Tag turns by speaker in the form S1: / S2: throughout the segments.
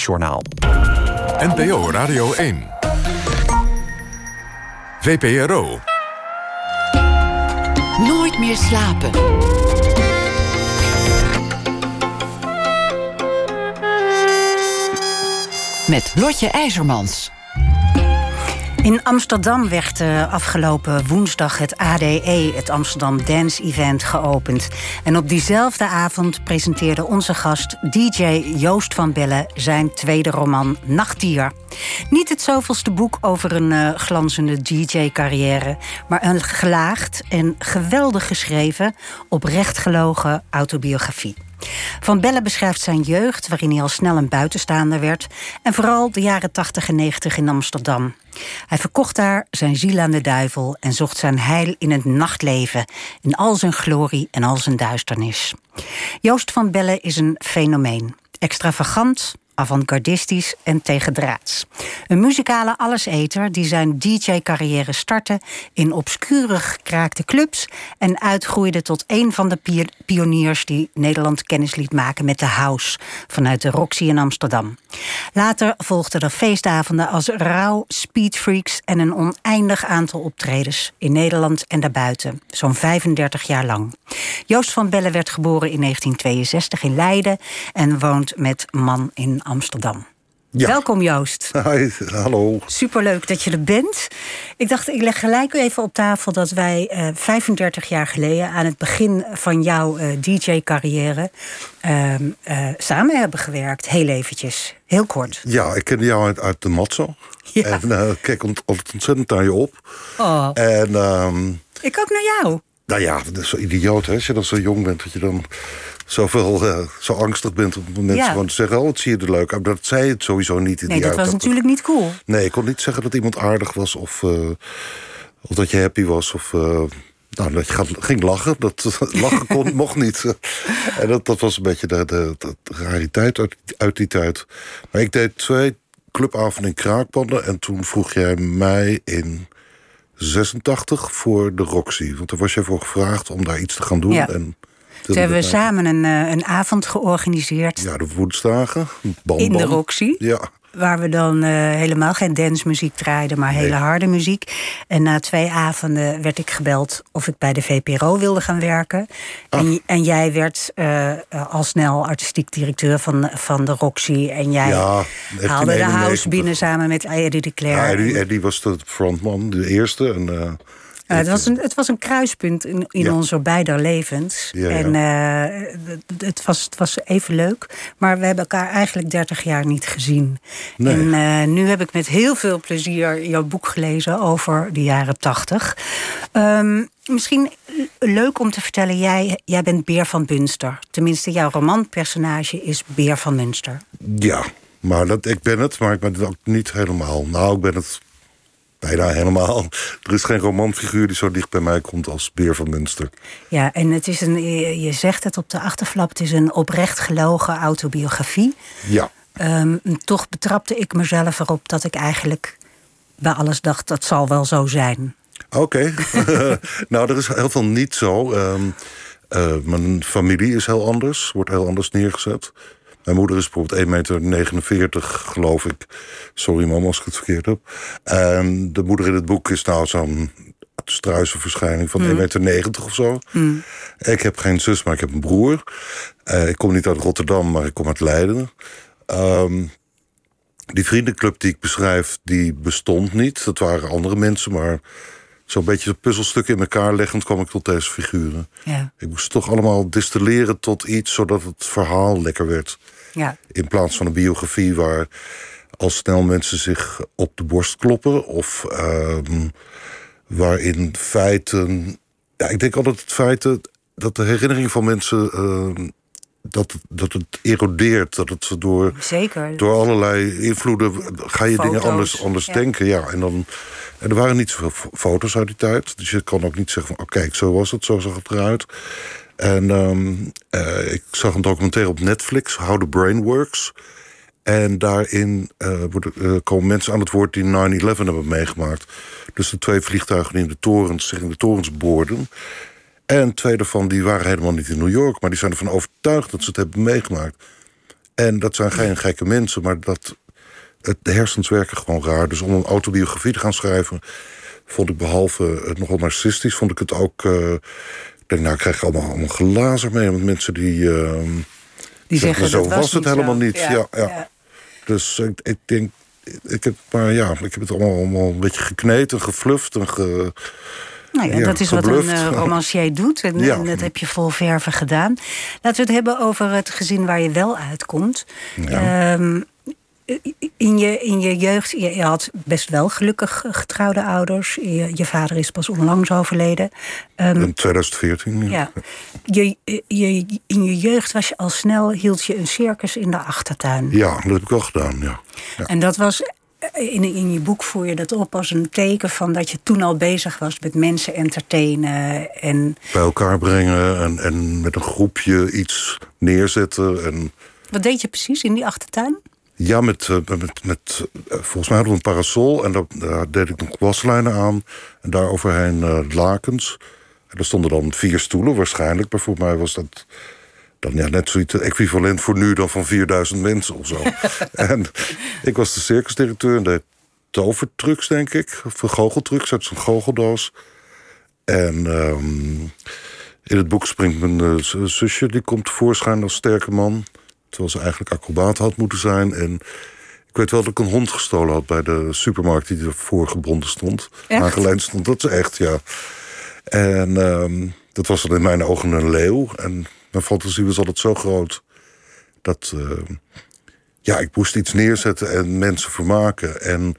S1: Journaal.
S2: NPO Radio 1. VPRO.
S3: Nooit meer slapen. Met Lotje IJzermans.
S4: In Amsterdam werd uh, afgelopen woensdag het ADE, het Amsterdam Dance Event, geopend. En op diezelfde avond presenteerde onze gast DJ Joost van Bellen zijn tweede roman Nachtdier. Niet het zoveelste boek over een uh, glanzende DJ-carrière, maar een gelaagd en geweldig geschreven, oprecht gelogen autobiografie. Van Bellen beschrijft zijn jeugd, waarin hij al snel een buitenstaander werd, en vooral de jaren 80 en 90 in Amsterdam. Hij verkocht daar zijn ziel aan de duivel en zocht zijn heil in het nachtleven, in al zijn glorie en al zijn duisternis. Joost van Bellen is een fenomeen. Extravagant, avantgardistisch en tegendraads. Een muzikale alleseter die zijn DJ-carrière startte in obscure gekraakte clubs en uitgroeide tot een van de pioniers die Nederland kennis liet maken met de house vanuit de Roxy in Amsterdam. Later volgden er feestavonden als Rauw, Speedfreaks en een oneindig aantal optredens in Nederland en daarbuiten, zo'n 35 jaar lang. Joost van Bellen werd geboren in 1962 in Leiden en woont met man in Amsterdam. Welkom Joost.
S5: Hi, hallo.
S4: Superleuk dat je er bent. Ik dacht, ik leg gelijk even op tafel dat wij uh, 35 jaar geleden... aan het begin van jouw uh, DJ-carrière uh, samen hebben gewerkt. Heel eventjes, heel kort.
S5: Ja, ik kende jou uit, uit de Matzo. Ja. En eh, altijd ontzettend naar je op.
S4: Oh.
S5: En, ehm,
S4: ik ook naar jou.
S5: Nou ja, dat is zo idioot hè, als je dan zo jong bent... dat je dan zoveel, uh, zo angstig bent om mensen ja. gewoon te zeggen... oh, het zie je er leuk uit. Dat zei het sowieso niet in
S4: Nee,
S5: die
S4: dat was natuurlijk niet cool.
S5: Nee, ik kon niet zeggen dat iemand aardig was... of, uh, of dat je happy was of... Uh, nou, dat je ging lachen. Dat, lachen kon, mocht niet. en dat, dat was een beetje de, de, de rariteit uit, uit die tijd. Maar ik deed twee clubavonden in Kraakpanden... en toen vroeg jij mij in 86 voor de Roxy. Want daar was jij voor gevraagd om daar iets te gaan doen.
S4: Ja.
S5: En
S4: toen hebben we samen een, een avond georganiseerd.
S5: Ja, de woensdagen. Bam,
S4: in de. Roxy.
S5: Ja.
S4: Waar we dan uh, helemaal geen dancemuziek draaiden, maar hele harde muziek. En na twee avonden werd ik gebeld of ik bij de VPRO wilde gaan werken. En, en jij werd uh, al snel artistiek directeur van, van de Roxy. En jij
S5: Ja,
S4: haalde de
S5: 1991.
S4: house binnen samen met Eddie de Cler.
S5: Ja, Eddie, Eddie was de frontman, de eerste. En, eh,
S4: Ja, het, was een, het was een kruispunt in, in
S5: Ja.
S4: onze beider levens.
S5: Ja.
S4: En eh, het, was, het was even leuk. Maar we hebben elkaar eigenlijk 30 jaar niet gezien.
S5: Nee.
S4: En eh, nu heb ik met heel veel plezier jouw boek gelezen over de jaren 80. Ehm, misschien leuk om te vertellen, jij, jij bent Beer van Bunster. Tenminste, jouw romanpersonage is Beer van Münster.
S5: ja, maar dat, ik ben het, maar ik ben het ook niet helemaal. Nou, ik ben het bijna helemaal. Er is geen romanfiguur die zo dicht bij mij komt als Beer van Münster.
S4: Ja, en het is een, je je zegt het op de achterflap, het is een oprecht gelogen autobiografie.
S5: Ja,
S4: Ehm, toch betrapte ik mezelf erop dat ik eigenlijk bij alles dacht, dat zal wel zo zijn.
S5: oké. nou, er is heel veel niet zo. Ehm, eh, mijn familie is heel anders, wordt heel anders neergezet. Mijn moeder is bijvoorbeeld 1,49 meter, geloof ik. Sorry mama als ik het verkeerd heb. En de moeder in het boek is nou zo'n struiselverschijning van 1,90 meter of zo. Ik heb geen zus, maar ik heb een broer. Eh, ik kom niet uit Rotterdam, maar ik kom uit Leiden. Ehm, die vriendenclub die ik beschrijf, die bestond niet. Dat waren andere mensen, maar zo'n beetje puzzelstukken in elkaar leggend kwam ik tot deze figuren.
S4: Ja,
S5: Ik moest toch allemaal distilleren tot iets, zodat het verhaal lekker werd.
S4: ja.
S5: In plaats van een biografie waar al snel mensen zich op de borst kloppen. Of ehm, waarin feiten. Ja, ik denk altijd het feiten dat de herinnering van mensen. ehm, dat, dat het erodeert. Dat het door,
S4: Zeker.
S5: door allerlei invloeden. ga je dingen anders, anders
S4: ja.
S5: denken. Ja, en, dan, en er waren niet zoveel fo- foto's uit die tijd. Dus je kan ook niet zeggen van. Oh, kijk, zo was het, zo zag het eruit. En ehm, eh, ik zag een documentaire op Netflix, How the Brain Works. En daarin eh, worden, eh, komen mensen aan het woord die 9-11 hebben meegemaakt. Dus de twee vliegtuigen die in de torens, zich in de torens boorden. En twee daarvan die waren helemaal niet in New York, maar die zijn ervan overtuigd dat ze het hebben meegemaakt. En dat zijn geen gekke mensen, maar dat, het, de hersens werken gewoon raar. Dus om een autobiografie te gaan schrijven, vond ik behalve het nogal narcistisch, vond ik het ook. eh, ik denk, nou, ik krijg allemaal, allemaal glazer mee met mensen die. eh,
S4: Die
S5: Zeg
S4: zeggen
S5: zo
S4: dat was,
S5: was het
S4: niet
S5: helemaal
S4: zo.
S5: niet. Ja, ja. Dus ik, ik denk, ik heb, maar ja, ik heb het allemaal, allemaal een beetje gekneed en gefluft en ge,
S4: Nou ja,
S5: Ja,
S4: dat is wat een eh, romancier doet. En,
S5: Ja.
S4: en dat heb je vol verven gedaan. Laten we het hebben over het gezin waar je wel uitkomt. Ehm, in, je, in je jeugd, je, je had best wel gelukkig getrouwde ouders. Je, je vader is pas onlangs overleden. Ehm,
S5: in 2014.
S4: ja. je, je, in je jeugd was je al snel, hield je een circus in de achtertuin.
S5: Ja, dat heb ik wel gedaan, ja. ja.
S4: En dat was, in, in je boek voer je dat op als een teken van dat je toen al bezig was met mensen entertainen. En
S5: Bij elkaar brengen en, en met een groepje iets neerzetten. En
S4: wat deed je precies in die achtertuin?
S5: ja, met, eh, met, met eh, volgens mij hadden we een parasol en daar, daar deed ik nog waslijnen aan. En daar overheen eh, lakens. En er stonden dan vier stoelen waarschijnlijk. Maar voor mij was dat dan ja, net zoiets equivalent voor nu dan van 4000 mensen of zo. en ik was de circusdirecteur en deed tovertrucs, denk ik. Of goocheltrucs uit zo'n goocheldoos. En ehm, in het boek springt mijn eh, zusje, die komt tevoorschijn als sterke man. Terwijl ze eigenlijk acrobaat had moeten zijn. En ik weet wel dat ik een hond gestolen had bij de supermarkt die ervoor gebonden stond.
S4: Echt?
S5: Aangelijnd stond, dat is echt, ja. En ehm, dat was dan in mijn ogen een leeuw. En mijn fantasie was altijd zo groot dat eh, ja, ik moest iets neerzetten en mensen vermaken. En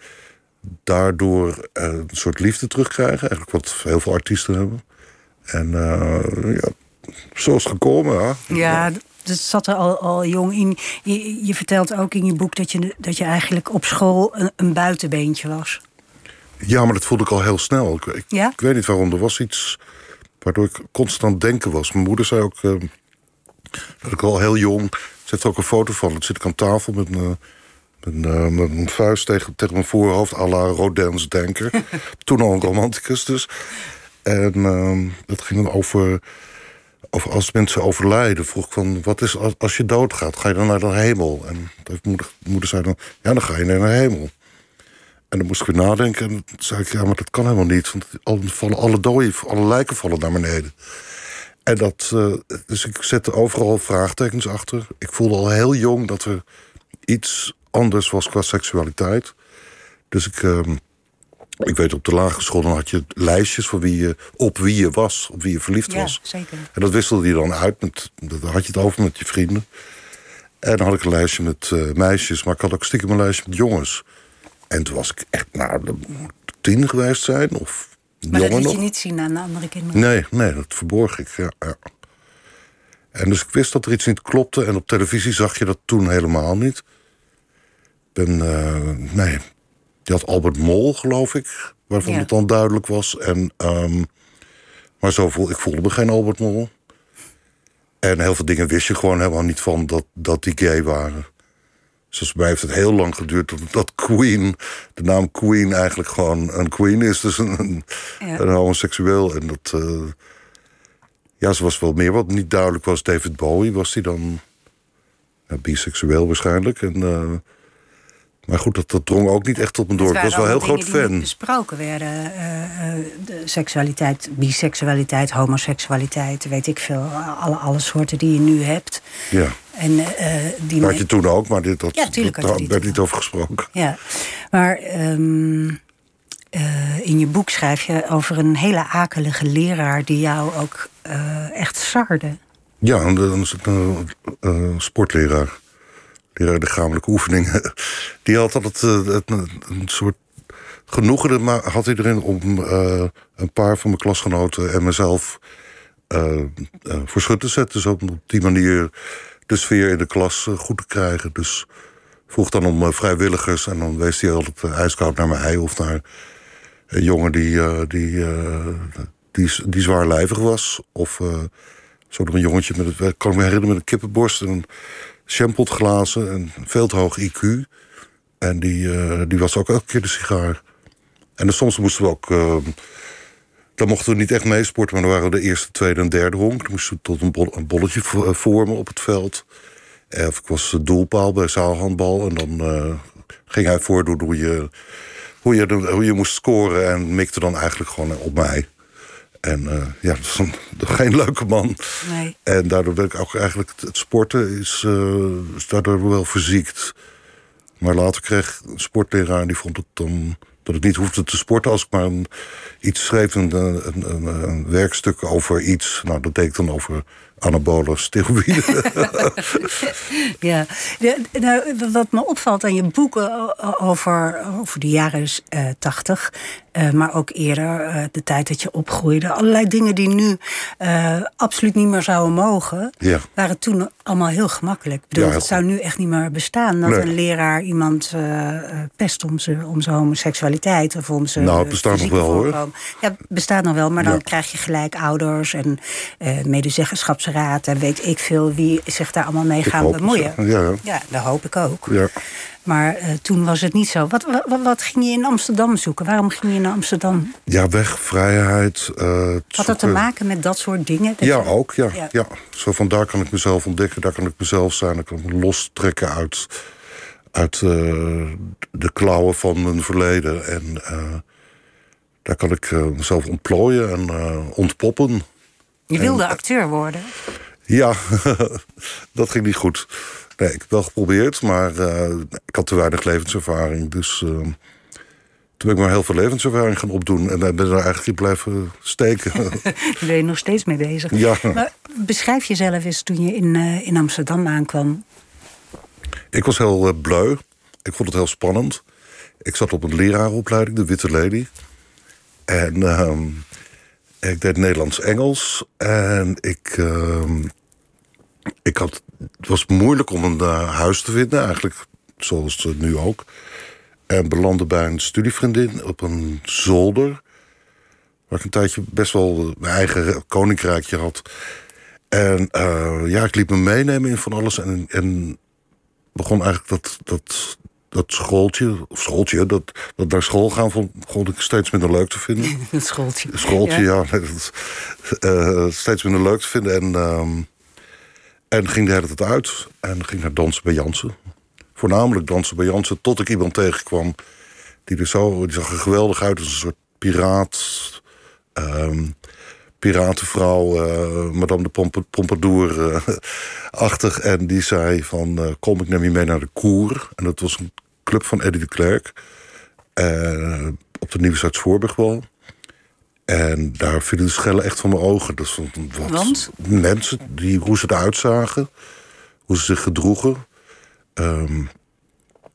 S5: daardoor eh, een soort liefde terugkrijgen. Eigenlijk wat heel veel artiesten hebben. En eh, ja, zo is het gekomen. Ja.
S4: Dat zat er al, al jong in. Je, je vertelt ook in je boek dat je, dat je eigenlijk op school een, een buitenbeentje was.
S5: ja, maar dat voelde ik al heel snel. Ik, ik,
S4: Ja?
S5: ik weet niet waarom. Er was iets waardoor ik constant denken was. Mijn moeder zei ook dat ik al heel jong... Er ook een foto van. Dan zit ik aan tafel met mijn... Met, eh, met vuist tegen, tegen mijn voorhoofd, à la Rodin's Denker. Toen al een romanticus dus. En ehm, dat ging dan over, over als mensen overlijden. Vroeg ik van, wat is als, als je doodgaat? Ga je dan naar de hemel? En moeder, moeder zei dan, ja, dan ga je naar de hemel. En dan moest ik weer nadenken. En toen zei ik, ja, maar dat kan helemaal niet. Want al, vallen alle doden, alle lijken vallen naar beneden. En dat, eh, dus ik zette overal vraagtekens achter. Ik voelde al heel jong dat er iets anders was qua seksualiteit. Dus ik, ehm, ik weet op de lagere school, dan had je lijstjes van wie je, op wie je was, op wie je verliefd
S4: Ja,
S5: was.
S4: zeker.
S5: En dat wisselde je dan uit, met, daar had je het over met je vrienden. En dan had ik een lijstje met eh, meisjes, maar ik had ook stiekem een lijstje met jongens. En toen was ik echt, nou, dat moet tien geweest zijn, of
S4: Maar dat liet
S5: nog.
S4: je niet zien aan de andere kinderen.
S5: Nee, nee, dat verborg ik. Ja, ja. En dus ik wist dat er iets niet klopte. En op televisie zag je dat toen helemaal niet. Ik ben, eh, nee, die had Albert Mol, geloof ik. Waarvan
S4: Ja.
S5: het dan duidelijk was. En, ehm, maar zo voel, ik voelde me geen Albert Mol. En heel veel dingen wist je gewoon helemaal niet van dat, dat die gay waren. Zoals bij mij heeft het heel lang geduurd dat, dat Queen, de naam Queen eigenlijk gewoon een Queen is. Dus een, een,
S4: Ja.
S5: een homoseksueel. En dat, eh, ja, ze was wel meer wat niet duidelijk was. David Bowie was hij dan ja, biseksueel waarschijnlijk. En, eh, maar goed, dat, dat drong ook niet echt tot me door. Ik was wel heel groot
S4: dingen die
S5: fan.
S4: besproken werden. eh, de seksualiteit, biseksualiteit, homoseksualiteit, weet ik veel. Alle, alle soorten die je nu hebt.
S5: Ja,
S4: En, eh, die
S5: dat had je toen ook, maar dit, dat,
S4: Ja,
S5: daar werd niet over gesproken.
S4: Ja, maar ehm, eh, in je boek schrijf je over een hele akelige leraar die jou ook echt sarde.
S5: Ja, dan is het een sportleraar. Leraar lichamelijke oefeningen. Die had altijd eh, het- een soort genoegen had erin om eh, een paar van mijn klasgenoten en mezelf eh, eh, voor schut te zetten. Dus op die manier de sfeer in de klas eh, goed te krijgen. Dus vroeg dan om eh, vrijwilligers en dan wees hij altijd eh, ijskoud naar mij of naar een jongen die, eh, die, eh, die, die zwaarlijvig was. Of eh, zo door een jongetje met het, ik kan me herinneren met een kippenborst en champotglazen en veel te hoog IQ. En die, eh, die was ook elke keer de sigaar. En dan soms moesten we ook. eh, dan mochten we niet echt meesporten, maar dan waren we de eerste, tweede en derde honk. Dan moesten we tot een, bol- een bolletje eh, vormen op het veld. Eh, Of ik was doelpaal bij zaalhandbal. En dan ging hij voordoen hoe je, hoe, je, hoe je moest scoren. En mikte dan eigenlijk gewoon op mij. En eh, ja, dat is een, geen leuke man.
S4: Nee.
S5: En daardoor ben ik ook eigenlijk... Het sporten is, eh, is daardoor wel verziekt. Maar later kreeg een sportleraar... die vond het dan dat ik niet hoefde te sporten... als ik maar een, iets schreef, een, een, een, een werkstuk over iets. Nou, dat deed ik dan over anabole steroïden.
S4: Ja, de- nou, wat me opvalt aan je boeken over, over de jaren eh, tachtig, maar ook eerder, eh, de tijd dat je opgroeide, allerlei dingen die nu absoluut niet meer zouden mogen,
S5: Ja.
S4: waren toen allemaal heel gemakkelijk. Ik bedoel,
S5: Ja,
S4: het zou nu echt niet meer bestaan dat
S5: Nee.
S4: een leraar iemand pest om zijn, om zijn homoseksualiteit of om zijn.
S5: Nou, het bestaat nog wel, hoor.
S4: Ja, bestaat nog wel, maar dan
S5: Ja.
S4: krijg je gelijk ouders en eh en weet ik veel wie zich daar allemaal mee
S5: Ik
S4: gaan
S5: het,
S4: bemoeien.
S5: ja. Ja.
S4: Dat hoop ik ook.
S5: ja.
S4: Maar eh, toen was het niet zo. Wat, wat, wat ging je in Amsterdam zoeken? Waarom ging je naar Amsterdam?
S5: ja, weg, vrijheid. eh,
S4: Had dat te maken met dat soort dingen? Dat
S5: Ja,
S4: je-
S5: ook. Ja,
S4: Ja.
S5: ja. Zo van daar kan ik mezelf ontdekken, daar kan ik mezelf zijn. Dan kan ik me lostrekken uit, uit eh, de klauwen van mijn verleden. En daar kan ik mezelf ontplooien en ontpoppen.
S4: Je wilde acteur worden.
S5: Ja, dat ging niet goed. Nee, ik heb wel geprobeerd, maar eh, ik had te weinig levenservaring. Dus eh, toen ben ik maar heel veel levenservaring gaan opdoen. En dan ben ik er eigenlijk in blijven steken.
S4: Daar ben je nog steeds mee bezig.
S5: Ja.
S4: Maar beschrijf jezelf eens toen je in, eh, in Amsterdam aankwam.
S5: Ik was heel bleu. Ik vond het heel spannend. Ik zat op een leraaropleiding, de Witte Lady. En ehm, ik deed Nederlands-Engels. En ik, ehm, ik had, het was moeilijk om een eh, huis te vinden, eigenlijk zoals het nu ook. En belandde bij een studievriendin op een zolder. Waar ik een tijdje best wel mijn eigen koninkrijkje had. En eh, ja, ik liet me meenemen in van alles. En, en begon eigenlijk dat, dat, dat schooltje, of schooltje, dat, dat naar school gaan, vond, ik steeds minder leuk te vinden.
S4: Het schooltje.
S5: Schooltje, ja, dat, eh, steeds minder leuk te vinden. En, ehm, en ging de hele tijd uit. En ging naar dansen bij Jansen. Voornamelijk dansen bij Jansen, tot ik iemand tegenkwam. Die er zo, die zag er geweldig uit als een soort piraat. ehm, piratenvrouw, eh, Madame de Pomp- Pompadour-achtig. en die zei van, eh, kom ik neem je mee naar de Koer. En dat was een club van Eddie de Klerk. eh, op de Nieuwe Zuid-Voorburgwal. En daar vielen de schellen echt van mijn ogen. Dat stond wat
S4: Want?
S5: mensen, die, hoe ze eruit zagen. Hoe ze zich gedroegen. Ehm,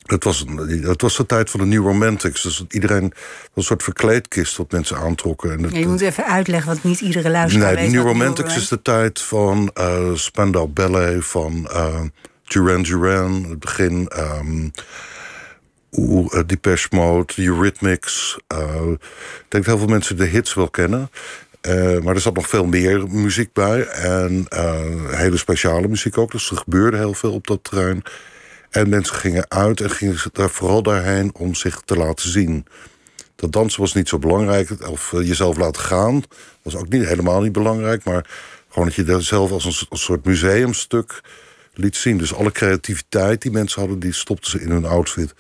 S5: het, was, een- het was de tijd van de New Romantics. Dus iedereen was een soort verkleedkist wat mensen aantrokken. En
S4: Ja, je moet even uitleggen, want niet iedere luisteraar
S5: Nee, de New Romantics is de tijd van eh Spandau Ballet, van eh, Duran Duran, het begin. Oeh, eh, Depeche Mode, Eurythmics. eh, ik denk dat heel veel mensen de hits wel kennen. Eh, maar er zat nog veel meer muziek bij. En eh, hele speciale muziek ook. Dus er gebeurde heel veel op dat terrein. En mensen gingen uit en gingen daar vooral daarheen om zich te laten zien. Dat dansen was niet zo belangrijk. Of eh, jezelf laten gaan was ook niet, helemaal niet belangrijk. Maar gewoon dat je daar zelf als een, soort museumstuk liet zien. Dus alle creativiteit die mensen hadden, die stopten ze in hun outfit.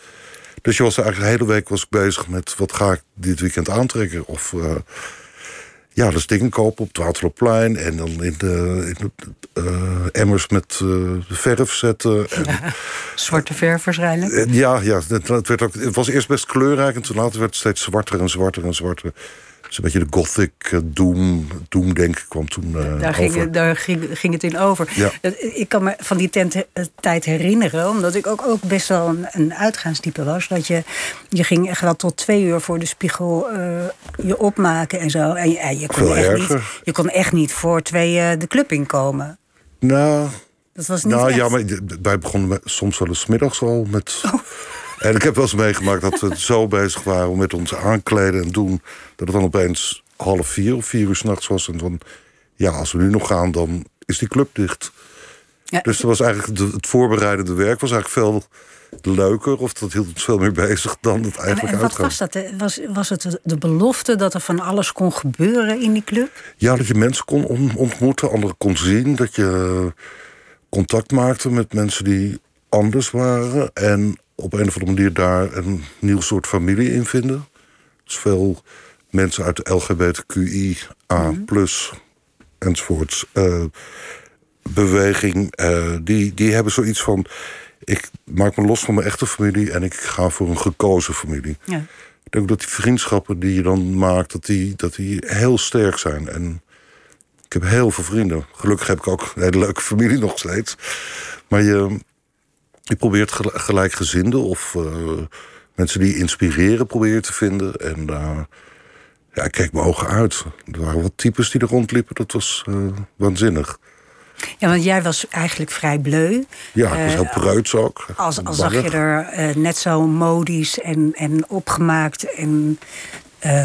S5: Dus je was eigenlijk de hele week was ik bezig met... wat ga ik dit weekend aantrekken? Of eh, ja, dus dingen kopen op het Waterloopplein... en dan in de, in de eh, emmers met eh, verf zetten. En,
S4: Zwarte verf waarschijnlijk.
S5: en ja, ja het, het werd ook, het was eerst best kleurrijk... en toen later werd het steeds zwarter en zwarter en zwarter. Dus een beetje de gothic eh, doom, doom denk kwam toen eh,
S4: Daar, ging,
S5: over.
S4: daar ging, ging het in over.
S5: Ja.
S4: Ik kan me van die tent, eh, tijd herinneren, omdat ik ook, ook best wel een, een uitgaanstype was. Dat je, je ging echt wel tot twee uur voor de spiegel je opmaken en zo. En je, en je, kon echt
S5: erger.
S4: niet, je kon echt niet voor twee eh, de club inkomen.
S5: Nou,
S4: Dat was niet
S5: Nou
S4: echt.
S5: ja, maar wij begonnen met- soms wel eens middags al met. En ik heb wel eens meegemaakt dat we zo bezig waren met ons aankleden en doen. dat het dan opeens half vier of vier uur s'nachts was. En van ja, als we nu nog gaan, dan is die club dicht.
S4: Ja,
S5: Dus dat was eigenlijk de- het voorbereidende werk was eigenlijk veel leuker. Of dat hield ons veel meer bezig dan het
S4: en,
S5: eigenlijk
S4: en wat
S5: uitgaan.
S4: was dat? Was, was het de belofte dat er van alles kon gebeuren in die club?
S5: Ja, dat je mensen kon on- ontmoeten, anderen kon zien. Dat je contact maakte met mensen die anders waren. En op een of andere manier daar een nieuw soort familie in vinden. Dus veel mensen uit de LGBTQIA, plus enzovoorts. eh, beweging, eh, die, die hebben zoiets van. Ik maak me los van mijn echte familie en ik ga voor een gekozen familie.
S4: Ja.
S5: Ik denk dat die vriendschappen die je dan maakt, dat die, dat die heel sterk zijn. En ik heb heel veel vrienden. Gelukkig heb ik ook een hele leuke familie nog steeds. Maar je, je probeert gel- gelijkgezinden of eh, mensen die inspireren probeer je te vinden. En eh, ja, ik keek mijn ogen uit. Er waren wat types die er rondliepen. Dat was eh, waanzinnig.
S4: ja, want jij was eigenlijk vrij bleu.
S5: Ja, ik was heel preuts ook.
S4: Als, als zag je er net zo modisch en, en opgemaakt en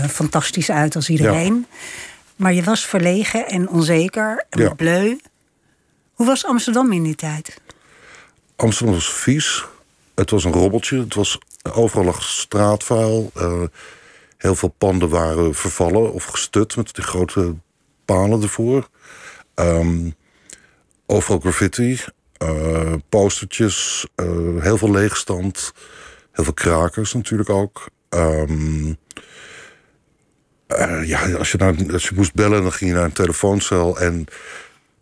S4: fantastisch uit als iedereen. Maar je was verlegen en onzeker en
S5: Ja.
S4: bleu. Hoe was Amsterdam in die tijd?
S5: Amsterdam was vies. Het was een robbeltje. Het was, overal lag straatvuil. Eh, heel veel panden waren vervallen of gestut met die grote palen ervoor. Ehm, overal graffiti. eh, postertjes. eh, heel veel leegstand. Heel veel krakers natuurlijk ook. Ehm, eh, ja, als je, naar, als je moest bellen, dan ging je naar een telefooncel. En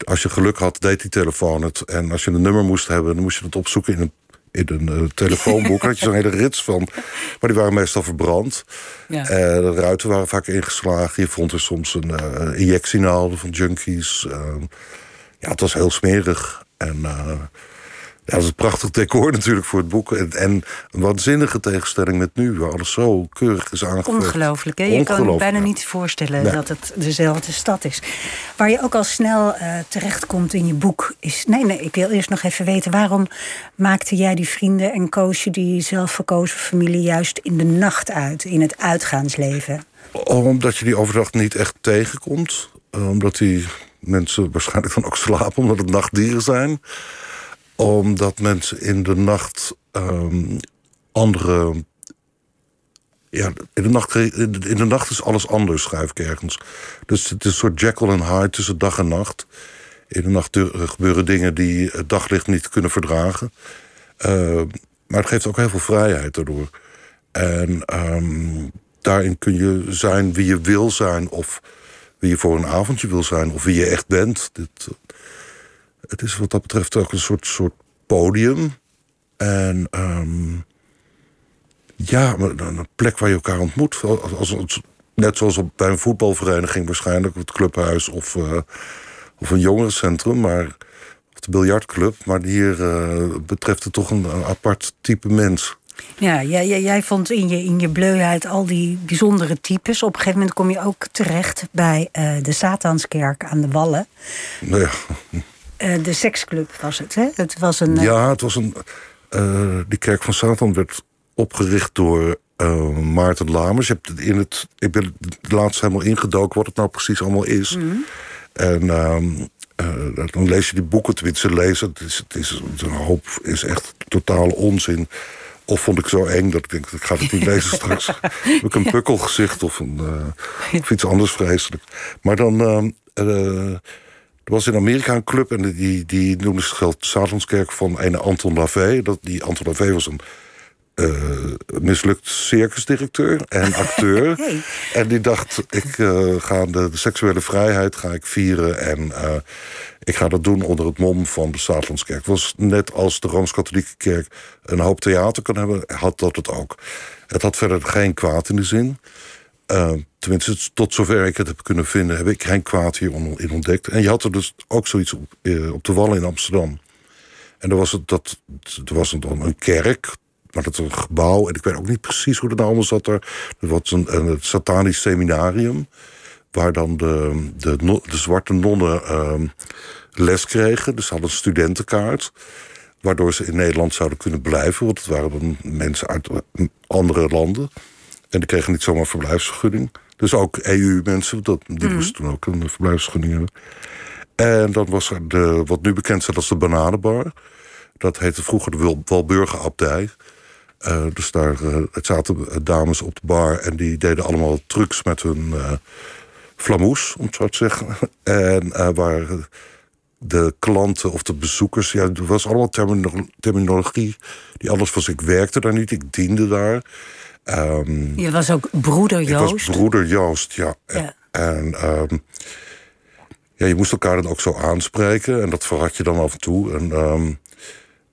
S5: als je geluk had, deed die telefoon het. En als je een nummer moest hebben, dan moest je het opzoeken in een, in een eh, telefoonboek. Had je zo'n hele rits van. Maar die waren meestal verbrand.
S4: Ja.
S5: Eh, de ruiten waren vaak ingeslagen. Je vond er soms een eh injectienaalden van junkies. Eh, ja, het was heel smerig. En dat is een prachtig decor natuurlijk voor het boek. En, en een waanzinnige tegenstelling met nu, waar alles zo keurig is aangevoerd.
S4: Ongelooflijk, hè? Je kan je bijna
S5: ja.
S4: niet voorstellen
S5: Nee.
S4: dat het dezelfde stad is. Waar je ook al snel eh, terechtkomt in je boek is... Nee, nee, ik wil eerst nog even weten... waarom maakte jij die vrienden en koos je die zelfverkozen familie... juist in de nacht uit, in het uitgaansleven?
S5: Omdat je die overdag niet echt tegenkomt. Eh, Omdat die mensen waarschijnlijk dan ook slapen, omdat het nachtdieren zijn. Omdat mensen in de nacht ehm, andere. Ja, in de, nacht, in de- nacht is alles anders, schrijf ik ergens. Dus het is een soort Jekyll en Hyde tussen dag en nacht. In de nacht gebeuren dingen die het daglicht niet kunnen verdragen. Eh, maar het geeft ook heel veel vrijheid daardoor. En ehm, daarin kun je zijn wie je wil zijn, of wie je voor een avondje wil zijn, of wie je echt bent. Dit, het is wat dat betreft ook een soort, soort podium. En ehm, ja, een plek waar je elkaar ontmoet. Als, net zoals op, bij een voetbalvereniging waarschijnlijk, of het clubhuis of, eh, of een jongerencentrum, maar, of de biljartclub. Maar hier eh, betreft het toch een, een apart type mens.
S4: Ja, jij, jij, jij vond in je, in je bleuheid al die bijzondere types. Op een gegeven moment kom je ook terecht bij eh, de Satanskerk aan de Wallen.
S5: Nou ja,
S4: Eh, de seksclub was het, hè? Het was een... eh,
S5: Ja, het was een. eh, die kerk van Satan werd opgericht door Maarten Lamers. Je hebt het in het, ik ben het laatst helemaal ingedoken wat het nou precies allemaal is. En ehm, eh, dan lees je die boeken, tenminste lezen. Het is, het is, een hoop is echt totale onzin. Of vond ik zo eng dat ik denk, ik ga het niet lezen straks. Heb ik een pukkelgezicht of, een, of iets anders vreselijk. Maar dan... ehm, eh, er was in Amerika een club en die, die noemde zichzelf de Satanskerk van een Anton LaVey. Dat, die Anton LaVey was een eh, mislukt circusdirecteur en acteur.
S4: Hey.
S5: En die dacht, ik eh, ga de, de seksuele vrijheid ga ik vieren... en eh, ik ga dat doen onder het mom van de Satanskerk. Het was net als de Rooms-Katholieke Kerk een hoop theater kan hebben... had dat het ook. Het had verder geen kwaad in de zin... Uh, tenminste, tot zover ik het heb kunnen vinden, heb ik geen kwaad hierin ontdekt. En je had er dus ook zoiets op, uh, op de Wallen in Amsterdam. En er was, het, dat, er was dan een kerk, maar dat was een gebouw. En ik weet ook niet precies hoe dat nou allemaal zat er. Er was een, satanisch seminarium. Waar dan de, de, de zwarte nonnen uh, les kregen. Dus ze hadden studentenkaart. Waardoor ze in Nederland zouden kunnen blijven. Want het waren dan mensen uit andere landen. En die kregen niet zomaar verblijfsvergunning. Dus ook EU-mensen, die mm. moesten toen ook een verblijfsvergunning hebben. En dan was er de, wat nu bekend staat als de Bananenbar. Dat heette vroeger de Walburgerabdij. Uh, dus daar uh, het zaten dames op de bar en die deden allemaal trucs met hun uh, flamoes, om het zo te zeggen. En waar de klanten of de bezoekers. Ja, er was allemaal termino- terminologie die anders was. Ik werkte daar niet, ik diende daar. Ehm,
S4: Je was ook broeder
S5: ik
S4: Joost.
S5: was broeder Joost, ja.
S4: Ja.
S5: En ehm, ja, je moest elkaar dan ook zo aanspreken. En dat verrat je dan af en toe. En, ehm,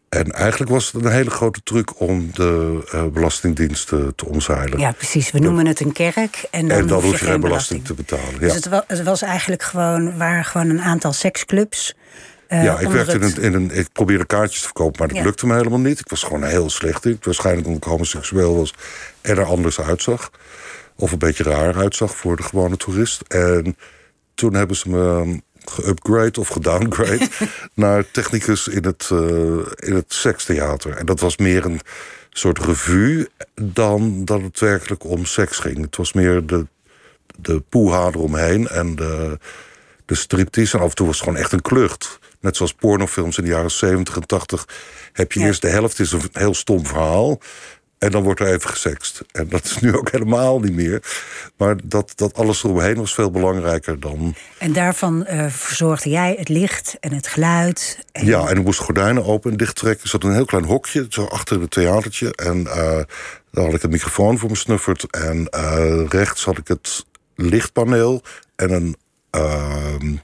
S5: en eigenlijk was het een hele grote truc om de eh, belastingdiensten te omzeilen.
S4: Ja, precies. We noemen het een kerk. En dan,
S5: en dan
S4: hoef je geen
S5: belasting te betalen. Ja.
S4: Dus het was, het was eigenlijk gewoon, waren gewoon een aantal seksclubs. Eh,
S5: ja, ik werkte in een, in een. Ik probeerde kaartjes te verkopen, maar dat
S4: Ja.
S5: lukte me helemaal niet. Ik was gewoon heel slecht in. Waarschijnlijk omdat ik homoseksueel was en er anders uitzag. Of een beetje raar uitzag voor de gewone toerist. En toen hebben ze me geupgrade of gedowngrade naar technicus in het, eh, in het sekstheater. En dat was meer een soort revue dan dat het werkelijk om seks ging. Het was meer de, de poeha eromheen en de, de striptease. En af en toe was het gewoon echt een klucht. Net zoals pornofilms in de jaren 70 en 80 heb je
S4: Ja.
S5: eerst de helft is een heel stom verhaal. En dan wordt er even gesext. En dat is nu ook helemaal niet meer. Maar dat, dat alles eromheen was veel belangrijker dan.
S4: En daarvan eh, verzorgde jij het licht en het geluid. En
S5: Ja, en ik moest gordijnen open en dicht trekken. Er zat een heel klein hokje, zo achter het theatertje. En eh daar had ik een microfoon voor me snufferd. En eh, rechts had ik het lichtpaneel en een, ehm,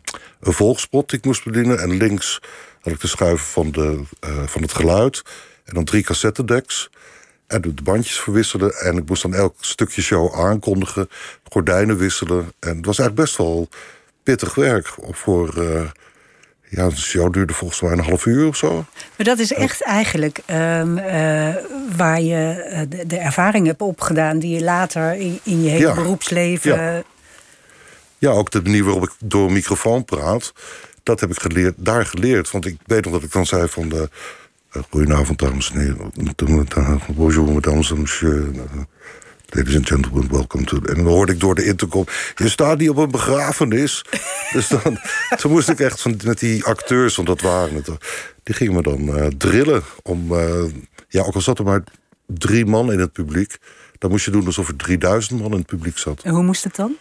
S5: een volgspot die ik moest bedienen. En links had ik de schuiven van, de, eh, van het geluid. En dan drie cassettedecks. En de bandjes verwisselen. En ik moest dan elk stukje show aankondigen. Gordijnen wisselen. En het was eigenlijk best wel pittig werk. Voor, eh, ja, de show duurde volgens mij een half uur of zo.
S4: Maar dat is echt eigenlijk ehm, eh, waar je de, de ervaring hebt opgedaan... die je later in, in je hele
S5: Ja.
S4: beroepsleven...
S5: Ja. Ja, ook de manier waarop ik door een microfoon praat. Dat heb ik geleerd, daar geleerd. Want ik weet nog dat ik dan zei van de... eh, Goedenavond, dames en heren. Bonjour, mesdames en messieurs. Ladies and gentlemen, welcome to... En dan hoorde ik door de intercom... Je staat niet op een begrafenis. dus dan, toen moest ik echt van, met die acteurs, want dat waren het... Die gingen me dan eh, drillen om... eh, ja, ook al zat er maar drie man in het publiek... dan moest je doen alsof er 3000 man in het publiek zat.
S4: En hoe moest het dan?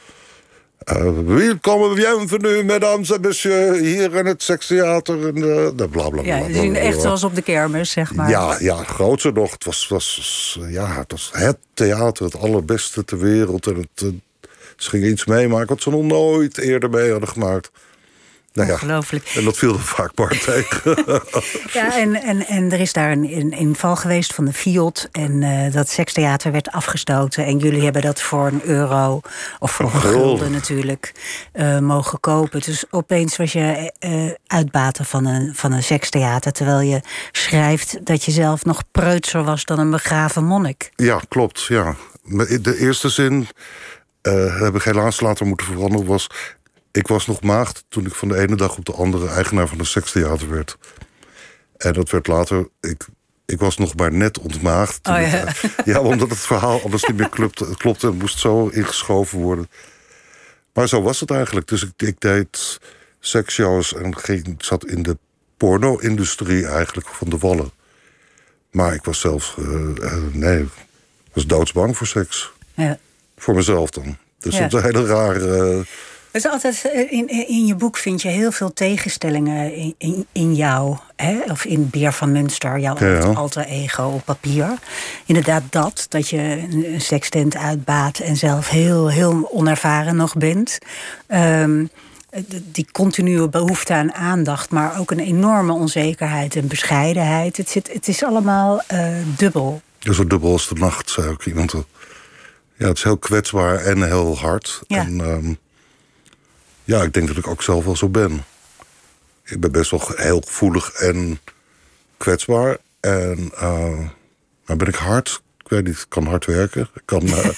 S5: Uh, welkom, bienvenue, mesdames en messieurs, hier in het sekstheater. En uh, bla bla bla.
S4: Ja, dus
S5: bla,
S4: echt zoals op de kermis, zeg maar.
S5: Ja, ja, groter nog. Het was, was, ja, het was het theater, het allerbeste ter wereld. En het, eh, ze gingen iets meemaken wat ze nog nooit eerder mee hadden gemaakt. Nou ja,
S4: Ongelooflijk.
S5: en dat viel er vaak tegen.
S4: Ja, en, en, en er is daar een, een inval geweest van de Fiat. En eh, dat sekstheater werd afgestoten. En jullie hebben dat voor een euro, of voor een
S5: gulden.
S4: natuurlijk, eh, mogen kopen. Dus opeens was je eh uitbater van een, van een sekstheater. Terwijl je schrijft dat je zelf nog preutser was dan een begraven monnik.
S5: Ja, klopt. Ja. De eerste zin eh, heb ik helaas later moeten veranderen. Was, ik was nog maagd toen ik van de ene dag op de andere eigenaar van een sekstheater werd. En dat werd later. Ik, ik was nog maar net ontmaagd. toen
S4: Oh, ja.
S5: eh, ja, omdat het verhaal anders niet meer klopte, klopte en moest zo ingeschoven worden. Maar zo was het eigenlijk. Dus ik, ik deed seksshows en ging, zat in de porno-industrie eigenlijk van de Wallen. Maar ik was zelf, eh, eh, nee, ik was doodsbang voor seks.
S4: Ja.
S5: Voor mezelf dan. Dus
S4: Ja.
S5: dat is een hele rare... eh,
S4: Het is altijd, eh, in, in je boek vind je heel veel tegenstellingen in, in, in jou. Hè? Of in Beer van Münster, jouw
S5: Ja, ja.
S4: alter ego op papier. Inderdaad dat, dat je een sekstent uitbaat... en zelf heel, heel onervaren nog bent. Ehm, die continue behoefte aan aandacht... maar ook een enorme onzekerheid en bescheidenheid. Het, zit, het is allemaal eh, dubbel.
S5: zo dubbel als de nacht, zei ook iemand. Ja, het is heel kwetsbaar en heel hard.
S4: Ja.
S5: En ehm, ja, ik denk dat ik ook zelf wel zo ben. Ik ben best wel heel gevoelig en kwetsbaar. En eh, maar ben ik hard? Ik weet niet, ik kan hard werken. Ik, kan, eh,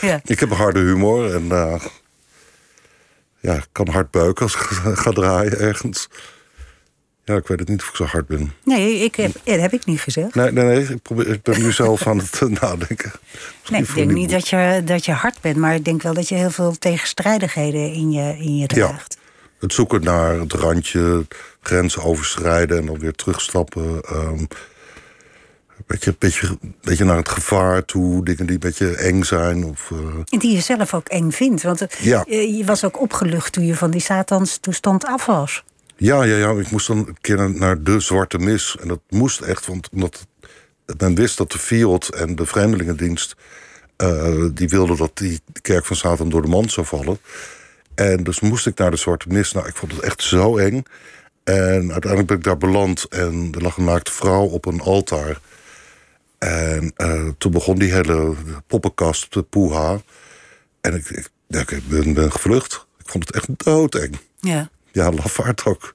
S4: Ja.
S5: ik heb een harde humor en eh, ja, ik kan hard buiken als ik ga draaien ergens. Ja, ik weet het niet of ik zo hard ben.
S4: Nee, ik heb, dat heb ik niet gezegd.
S5: Nee, nee, nee. Ik, probeer, ik ben nu zelf aan het eh, nadenken.
S4: Nee, ik denk niet dat je, dat je hard bent, maar ik denk wel dat je heel veel tegenstrijdigheden in je, in je draagt.
S5: Het zoeken naar het randje, grenzen overschrijden en dan weer terugstappen. een beetje, beetje, beetje naar het gevaar toe, dingen die een beetje eng zijn. Of, eh,
S4: En die je zelf ook eng vindt. Want eh,
S5: Ja.
S4: je je was ook opgelucht toen je van die Satans toestand af was.
S5: Ja, ja, ja. Ik moest dan een keer naar, de Zwarte Mis. En dat moest echt, want omdat men wist dat de Fiat en de Vreemdelingendienst... eh, die wilden dat die kerk van Satan door de mand zou vallen. En dus moest ik naar de Zwarte Mis. Nou, ik vond het echt zo eng. En uiteindelijk ben ik daar beland. En er lag een naakte vrouw op een altaar. En eh, toen begon die hele poppenkast, de poeha. En ik, ik, ik ben, ben gevlucht. Ik vond het echt doodeng.
S4: Ja.
S5: Ja, lafaard ook.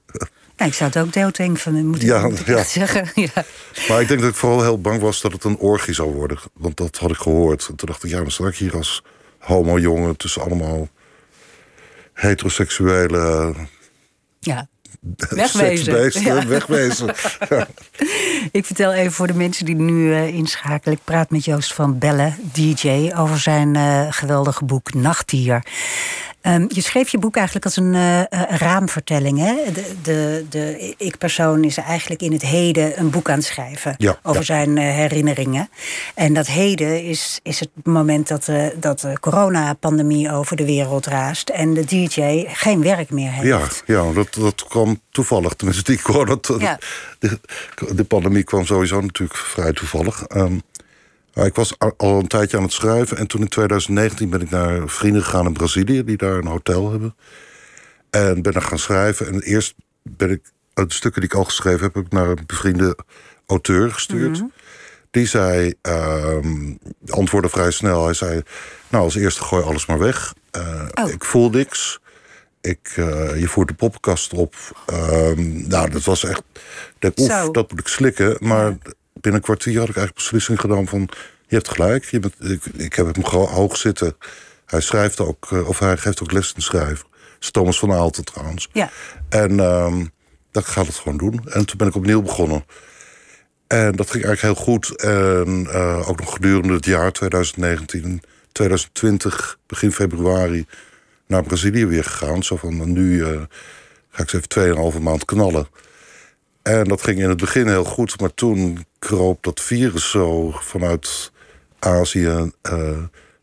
S4: Nou, ik zou het ook doodeng van moeten
S5: Ja, ja.
S4: zeggen. Ja.
S5: Maar ik denk dat ik vooral heel bang was dat het een orgie zou worden. Want dat had ik gehoord. En toen dacht ik, ja, dan sta ik hier als homo-jongen... tussen allemaal heteroseksuele
S4: ja. Wegwezen. Ja.
S5: Wegwezen. Ja.
S4: Ik vertel even voor de mensen die nu eh, inschakelen. Ik praat met Joost van Bellen, DJ, over zijn eh, geweldige boek Nachtdier. Ehm, je schreef je boek eigenlijk als een eh, eh, raamvertelling. Hè? De, de, de ik-persoon is eigenlijk in het heden een boek aan het schrijven
S5: Ja,
S4: over
S5: ja.
S4: zijn eh, herinneringen. En dat heden is, is het moment dat, de dat de coronapandemie over de wereld raast en de DJ geen werk meer heeft.
S5: Ja, ja dat, dat kwam toevallig. Tenminste, die corona,
S4: Ja.
S5: de, de pandemie kwam sowieso natuurlijk vrij toevallig. Ehm, ik was al- een tijdje aan het schrijven. En toen in 2019 ben ik naar vrienden gegaan in Brazilië... die daar een hotel hebben. En ben er gaan schrijven. En eerst ben ik... De stukken die ik al geschreven heb... heb ik naar een bevriende auteur gestuurd. Die zei... ehm, antwoordde vrij snel. Hij zei... Nou, als eerste gooi alles maar weg. Eh,
S4: Oh.
S5: Ik voel niks. Ik, eh, je voert de poppenkast op. Ehm, nou, dat was echt... Ik oef, dat moet ik slikken. Maar binnen een kwartier had ik eigenlijk beslissing gedaan van... je hebt gelijk, je bent, ik, ik heb hem gewoon hoog zitten. Hij schrijft ook, eh, of hij geeft ook les in schrijven. Is Thomas van Aalten trouwens.
S4: Ja.
S5: En ehm dat gaat het gewoon doen. En toen ben ik opnieuw begonnen. En dat ging eigenlijk heel goed. En eh, ook nog gedurende het jaar 2019, 2020, begin februari, naar Brazilië weer gegaan. Zo van, nou, nu eh, ga ik eens even 2,5 maand knallen. En dat ging in het begin heel goed, maar toen kroop dat virus zo vanuit Azië eh,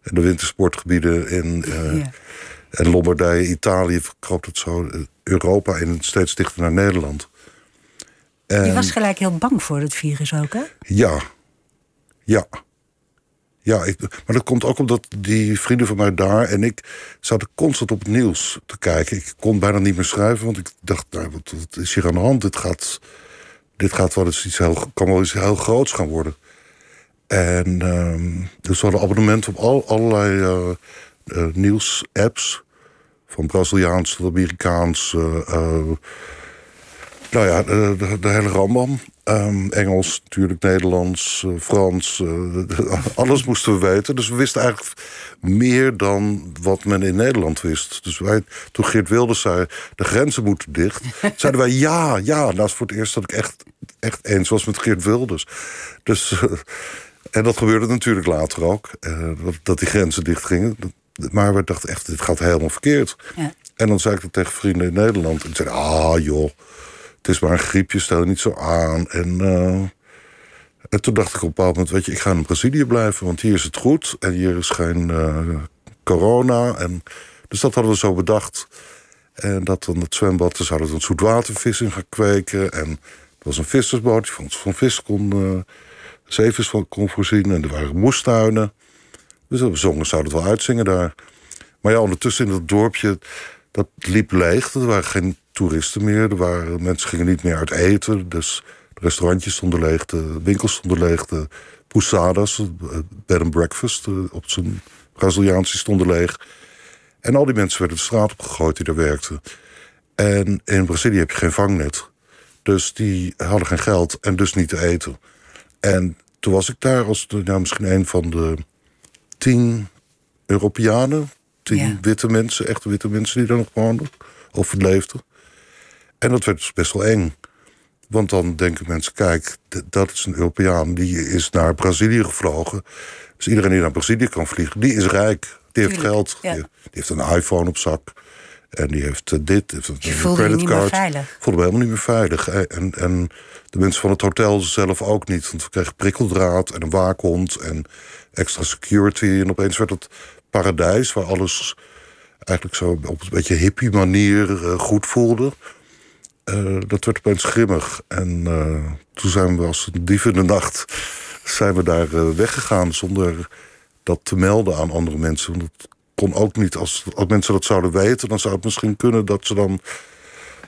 S5: en de wintersportgebieden in, eh,
S4: Ja.
S5: en Lombardije, Italië, kroop het zo Europa en steeds dichter naar Nederland.
S4: Je
S5: En-
S4: was gelijk heel bang voor het virus ook, hè?
S5: ja. Ja. Ja, ik, maar dat komt ook omdat die vrienden van mij daar en ik zaten constant op het nieuws te kijken. Ik kon bijna niet meer schrijven, want ik dacht, nou, wat, is hier aan de hand? Dit gaat, dit gaat wel eens iets heel, kan wel iets heel groots gaan worden. En ehm, dus we hadden abonnementen op al, allerlei eh, nieuws-apps. Van Braziliaans tot Amerikaans. eh, nou ja, de, de hele rambam. Ehm, Engels, natuurlijk Nederlands, eh, Frans. eh, alles moesten we weten. Dus we wisten eigenlijk meer dan wat men in Nederland wist. Dus wij, toen Geert Wilders zei, de grenzen moeten dicht... zeiden wij ja, ja. Dat is voor het eerst dat ik echt, echt eens was met Geert Wilders. Dus, eh, en dat gebeurde natuurlijk later ook. dat, die grenzen dicht gingen. Maar we dachten echt, dit gaat helemaal verkeerd.
S4: Ja.
S5: En dan zei ik dat tegen vrienden in Nederland. En zeiden, ah joh, het is maar een griepje, stel je niet zo aan. En, eh, en toen dacht ik op een bepaald moment, weet je, ik ga in Brazilië blijven. Want hier is het goed en hier is geen eh, corona. En, dus dat hadden we zo bedacht. En dat dan het zwembad, daar zouden we een zoetwatervis in gaan kweken. En er was een vissersboot die van, van vis kon, zeevis van kon voorzien. En er waren moestuinen. Dus we zongen, zouden het wel uitzingen daar. Maar ja, ondertussen in dat dorpje, dat liep leeg. Er waren geen toeristen meer. Er waren, mensen gingen niet meer uit eten. Dus de restaurantjes stonden leeg, de winkels stonden leeg. De poussadas, eh, bed and breakfast, eh, op zijn Braziliaans, die stonden leeg. En al die mensen werden de straat opgegooid die daar werkten. En in Brazilië heb je geen vangnet. Dus die hadden geen geld en dus niet te eten. En toen was ik daar als de- nou, misschien een van de tien Europeanen. Tien
S4: Ja.
S5: witte mensen, echte witte mensen die daar nog woonden. Of leefden. En dat werd dus best wel eng. Want dan denken mensen, kijk, dat is een Europeaan. Die is naar Brazilië gevlogen. Dus iedereen die naar Brazilië kan vliegen, die is rijk. Die heeft
S4: Tuurlijk,
S5: geld.
S4: ja.
S5: Die, die heeft een iPhone op zak. En die heeft eh, dit. Heeft een
S4: Je voelde je niet meer
S5: creditcard.
S4: veilig.
S5: voelde me helemaal niet meer veilig. Eh, En, en de mensen van het hotel zelf ook niet. Want we kregen prikkeldraad en een waakhond en extra security. En opeens werd het paradijs waar alles eigenlijk zo op een beetje hippie manier eh, goed voelde. Eh, dat werd opeens grimmig. En eh, toen zijn we als een dief in de nacht... zijn we daar eh, weggegaan zonder dat te melden aan andere mensen. Want het kon ook niet. Als, als mensen dat zouden weten, dan zou het misschien kunnen... dat ze dan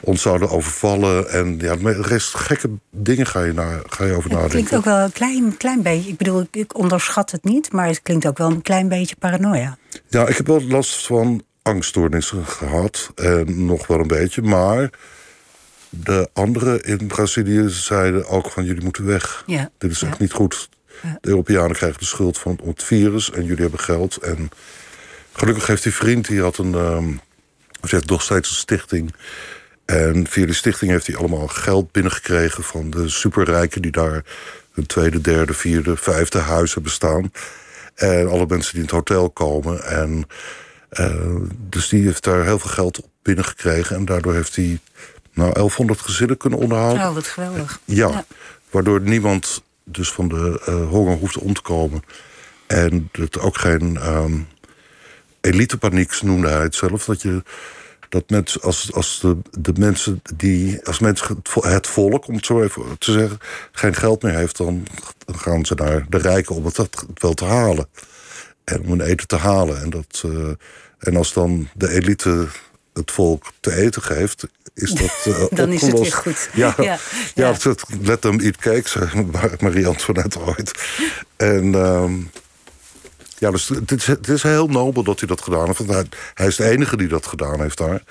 S5: ons zouden overvallen. En ja, de rest gekke dingen ga je, ga je over
S4: Het
S5: nadenken.
S4: klinkt ook wel een klein, klein beetje. Ik bedoel, ik- ik onderschat het niet, maar het klinkt ook wel een klein beetje paranoia.
S5: Ja, ik heb wel last van angststoornissen gehad. En nog wel een beetje. Maar de anderen in Brazilië zeiden ook van jullie moeten weg.
S4: Ja.
S5: Dit is echt
S4: Ja.
S5: niet goed. De Europeanen krijgen de schuld van het virus en jullie hebben geld. En gelukkig heeft die vriend, die had een... ehm ze heeft nog steeds een stichting. En via die stichting heeft hij allemaal geld binnengekregen... van de superrijken die daar een tweede, derde, vierde, vijfde huis hebben staan. En alle mensen die in het hotel komen. En, eh, dus die heeft daar heel veel geld op binnengekregen. En daardoor heeft hij nou, 1100 gezinnen kunnen onderhouden.
S4: Oh, wat geweldig.
S5: Ja,
S4: Ja.
S5: waardoor niemand dus van de eh, honger hoeft om te komen. En het ook geen ehm elitepaniek noemde hij het zelf. Dat je dat mensen, als, als de, de mensen die, als mensen het vo- het volk, om het zo even te zeggen, geen geld meer heeft, dan gaan ze naar de rijken om het dat wel te halen. En om hun eten te halen. En, dat, eh, en als dan de elite het volk te eten geeft, is dat eh,
S4: Dan is het weer
S5: opgelost.
S4: goed.
S5: Ja,
S4: Ja,
S5: ja,
S4: ja.
S5: het- het- let them eat cake, zei Mar- Marie-Antoinette ooit. En ehm, ja, dus het is, het is heel nobel dat hij dat gedaan heeft. Want hij, hij is de enige die dat gedaan heeft daar.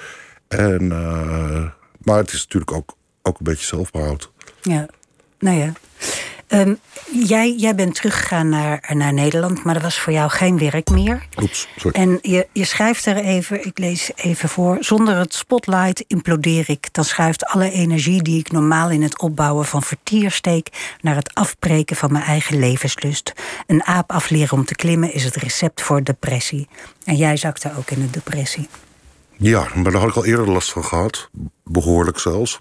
S5: En, eh, maar het is natuurlijk ook, ook een beetje zelfbehoud.
S4: Ja, nou ja. Ehm, jij, jij bent teruggegaan naar, naar Nederland, maar dat was voor jou geen werk meer.
S5: Oeps, sorry.
S4: En je, je schrijft er even, ik lees even voor. Zonder het spotlight implodeer ik. Dan schuift alle energie die ik normaal in het opbouwen van vertier steek... naar het afbreken van mijn eigen levenslust. Een aap afleren om te klimmen is het recept voor depressie. En jij zakte ook in een depressie.
S5: Ja, maar daar had ik al eerder last van gehad. Behoorlijk zelfs.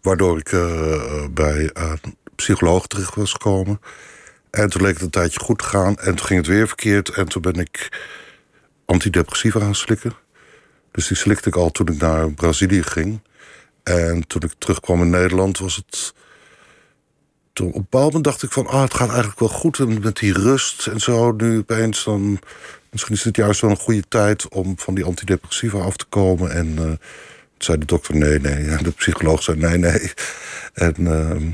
S5: Waardoor ik eh, bij een psycholoog terecht was gekomen. En toen leek het een tijdje goed te gaan. En toen ging het weer verkeerd. En toen ben ik antidepressiva gaan slikken. Dus die slikte ik al toen ik naar Brazilië ging. En toen ik terugkwam in Nederland was het... Toen op een bepaald moment dacht ik van... Ah, het gaat eigenlijk wel goed en met die rust en zo. Nu opeens dan... Misschien is dit juist wel een goede tijd om van die antidepressiva af te komen. En eh, toen zei de dokter nee, nee. En de psycholoog zei nee, nee. En, ehm,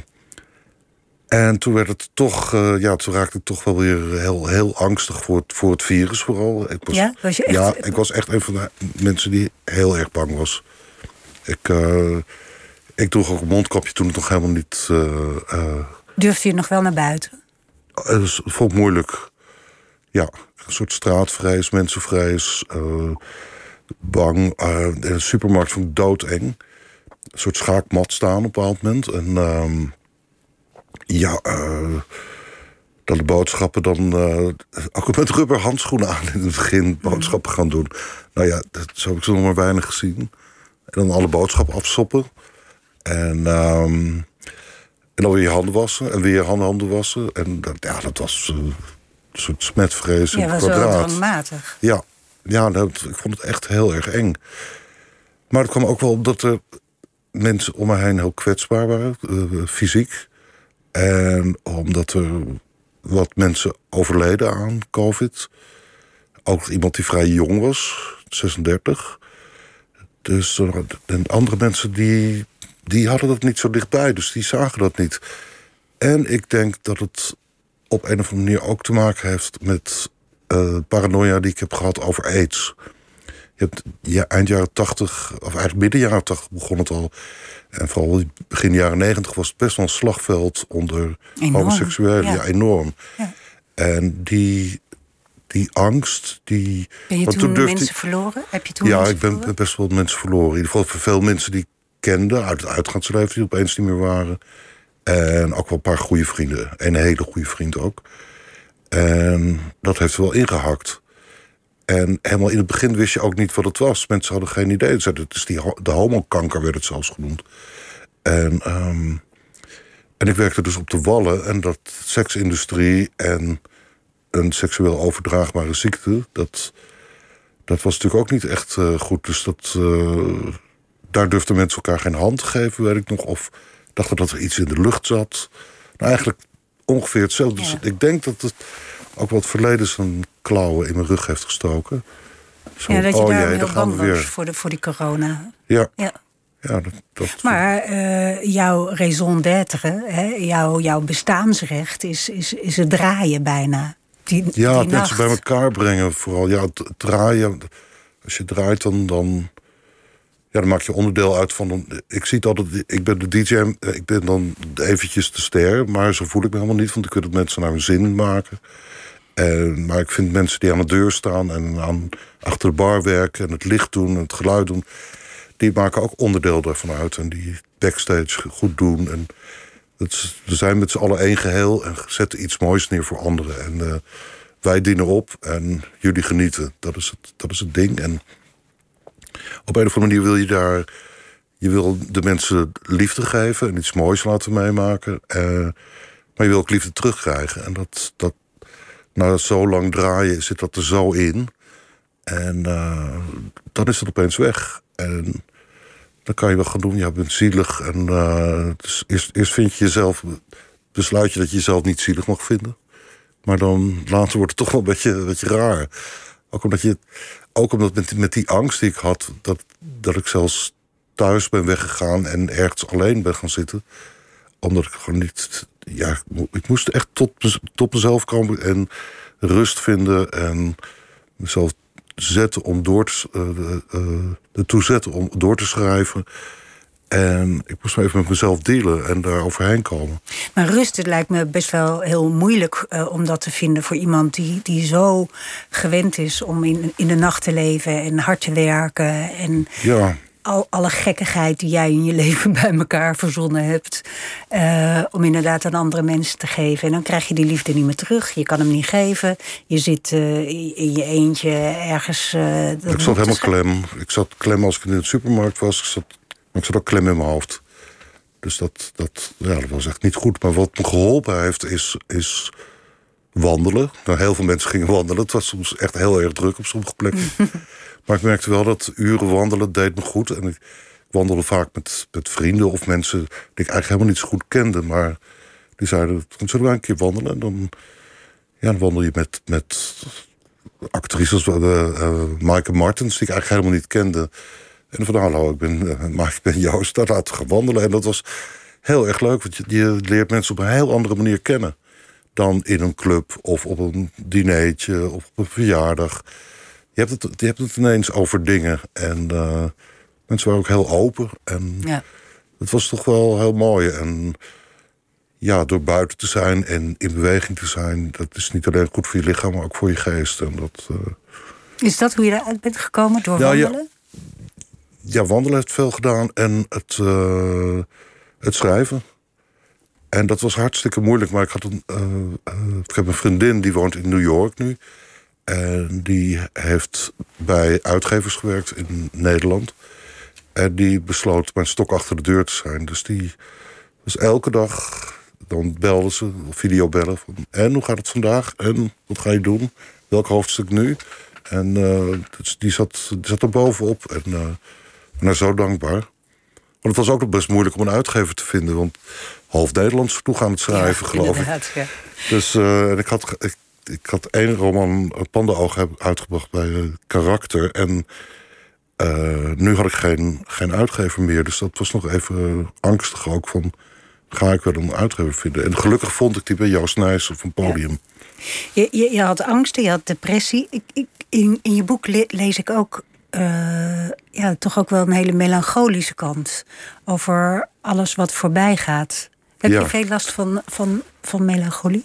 S5: en toen werd het toch... eh, ja, toen raakte ik toch wel weer heel, heel angstig voor het, voor het virus vooral. Ik was,
S4: Ja? Was je echt-
S5: ja, ik was echt een van de mensen die heel erg bang was. Ik, eh, ik droeg ook een mondkapje toen het nog helemaal niet... eh,
S4: Durfde je nog wel naar buiten?
S5: het vond ik moeilijk. Ja, een soort straatvrees, mensenvrees. bang. de supermarkt vond ik doodeng. Een soort schaakmat staan op een bepaald moment. En ehm, ja, eh, dan de boodschappen dan... eh, ook met rubber handschoenen aan in het begin boodschappen gaan doen. Nou ja, dat, zo heb ik ze nog maar weinig gezien. En dan alle boodschappen afsoppen. En... ehm, en dan weer je handen wassen en weer je handen, handen wassen. En dat, ja, dat was eh, een soort smetvrees
S4: Ja, was wel.
S5: Ja, ja dat, ik vond het echt heel erg eng. Maar het kwam ook wel omdat er mensen om me heen heel kwetsbaar waren, fysiek. En omdat er wat mensen overleden aan COVID. Ook iemand die vrij jong was, 36. Dus en andere mensen die, die hadden dat niet zo dichtbij, dus die zagen dat niet. En ik denk dat het op een of andere manier ook te maken heeft met eh, paranoia die ik heb gehad over aids. Je hebt ja, eind jaren 80, of eigenlijk midden jaren 80 begon het al. En vooral begin jaren 90 was het best wel een slagveld onder
S4: Enorm,
S5: homoseksuelen.
S4: ja.
S5: Ja, enorm.
S4: Ja.
S5: En die, die angst, die.
S4: Ben je
S5: want
S4: toen mensen verloren? Heb je toen
S5: ja, ik ben
S4: verloren?
S5: best wel mensen verloren. In ieder geval voor veel mensen die ik kende uit het uitgaansleven, die opeens niet meer waren. En ook wel een paar goede vrienden. En een hele goede vriend ook. En dat heeft wel ingehakt. En helemaal in het begin wist je ook niet wat het was. Mensen hadden geen idee. Het is die, de homokanker, werd het zelfs genoemd. En, ehm, en ik werkte dus op de Wallen. En dat seksindustrie en een seksueel overdraagbare ziekte... dat, dat was natuurlijk ook niet echt eh, goed. Dus dat, eh, daar durfden mensen elkaar geen hand te geven, weet ik nog. Of dachten dat er iets in de lucht zat. Nou, eigenlijk ongeveer hetzelfde. Dus ik denk dat het ook wat verleden zijn klauwen in mijn rug heeft gestoken. Zo,
S4: ja, dat je
S5: oh
S4: daar heel bang was
S5: weer.
S4: voor, de, voor die corona.
S5: Ja,
S4: Ja.
S5: ja dat, dat
S4: Maar eh, jouw raison d'être, jouw, jouw bestaansrecht, is, is, is het draaien bijna. Die,
S5: Ja,
S4: die
S5: het mensen bij elkaar brengen. Vooral ja, het draaien. Als je draait, dan, dan, ja, dan maak je onderdeel uit van. Ik zie het altijd. Ik ben de DJ. eh, Ik ben dan eventjes de ster. Maar zo voel ik me helemaal niet. Want ik wil dat mensen naar hun zin maken. Maar ik vind mensen die aan de deur staan en aan, achter de bar werken en het licht doen en het geluid doen, die maken ook onderdeel daarvan uit. En die backstage goed doen. En het, we zijn met z'n allen één geheel en zetten iets moois neer voor anderen. En eh, wij dienen op en jullie genieten. Dat is het, dat is het ding. En op een of andere manier wil je daar. Je wil de mensen liefde geven en iets moois laten meemaken. eh, maar je wil ook liefde terugkrijgen. En dat, dat, na zo lang draaien zit dat er zo in. En eh, dan is het opeens weg. En dan kan je wel gaan doen, ja, bent zielig. En eh, eerst, vind je jezelf, besluit je dat je jezelf niet zielig mag vinden. Maar dan later wordt het toch wel een beetje, een beetje raar. Ook omdat, je, ook omdat met, met die angst die ik had, dat, dat ik zelfs thuis ben weggegaan en ergens alleen ben gaan zitten. Omdat ik gewoon niet. Ja, ik mo- ik moest echt tot, tot mezelf komen en rust vinden en mezelf zetten om door te, ertoe zetten om door te schrijven. En ik moest maar even met mezelf dealen en daar overheen komen.
S4: Maar rust, het lijkt me best wel heel moeilijk eh, om dat te vinden voor iemand die, die zo gewend is om in, in de nacht te leven en hard te werken. En
S5: Ja,
S4: al, alle gekkigheid die jij in je leven bij elkaar verzonnen hebt. eh, om inderdaad aan andere mensen te geven. En dan krijg je die liefde niet meer terug. Je kan hem niet geven. Je zit eh, in je eentje ergens. eh,
S5: ik zat helemaal klem. Ik zat klem als ik in de supermarkt was. Ik zat, maar ik zat ook klem in mijn hoofd. Dus dat, dat, ja, dat was echt niet goed. Maar wat me geholpen heeft, is, is wandelen. Nou, heel veel mensen gingen wandelen. Het was soms echt heel erg druk op sommige plekken. maar ik merkte wel dat uren wandelen deed me goed. En ik wandelde vaak met, met vrienden of mensen die ik eigenlijk helemaal niet zo goed kende. Maar die zeiden, zullen we een keer wandelen? En dan, ja, wandel je met, met actrices, uh, uh, Maaike Martens, die ik eigenlijk helemaal niet kende. En van hallo, ik ben, uh, ik ben Joost, daar laten gaan wandelen. En dat was heel erg leuk, want je, je leert mensen op een heel andere manier kennen. Dan in een club of op een dinertje of op een verjaardag. Je hebt het, je hebt het ineens over dingen. En uh, mensen waren ook heel open. En
S4: Ja.
S5: het was toch wel heel mooi. En ja, door buiten te zijn en in beweging te zijn, dat is niet alleen goed voor je lichaam, maar ook voor je geest. En dat, uh...
S4: Is dat hoe je eruit bent gekomen door
S5: Nou, ja.
S4: wandelen?
S5: ja, wandelen heeft veel gedaan en het, uh, het schrijven. En dat was hartstikke moeilijk, maar ik had een, uh, ik heb een vriendin die woont in New York nu. En die heeft bij uitgevers gewerkt in Nederland. En die besloot mijn stok achter de deur te zijn. Dus die was elke dag dan belden ze, of videobellen. Van, en hoe gaat het vandaag? En wat ga je doen? Welk hoofdstuk nu? En uh, dus die, zat, die zat er bovenop. En uh, zo dankbaar. Want het was ook nog best moeilijk om een uitgever te vinden. Want half Nederlands vroeg aan het schrijven,
S4: Ja,
S5: geloof ik.
S4: Ja.
S5: Dus uh, en ik, had, ik, ik had één roman, Pandaoog, uitgebracht bij uh, Karakter. En uh, nu had ik geen, geen uitgever meer. Dus dat was nog even angstig ook van ga ik wel een uitgever vinden. En gelukkig vond ik die bij Joost Nijs op een podium.
S4: Ja. Je, je, je, had angsten, je had depressie. Ik, ik, in, in, je boek le lees ik ook uh, ja, toch ook wel een hele melancholische kant. Over alles wat voorbij gaat. Heb
S5: ja.
S4: je veel last van, van, van melancholie?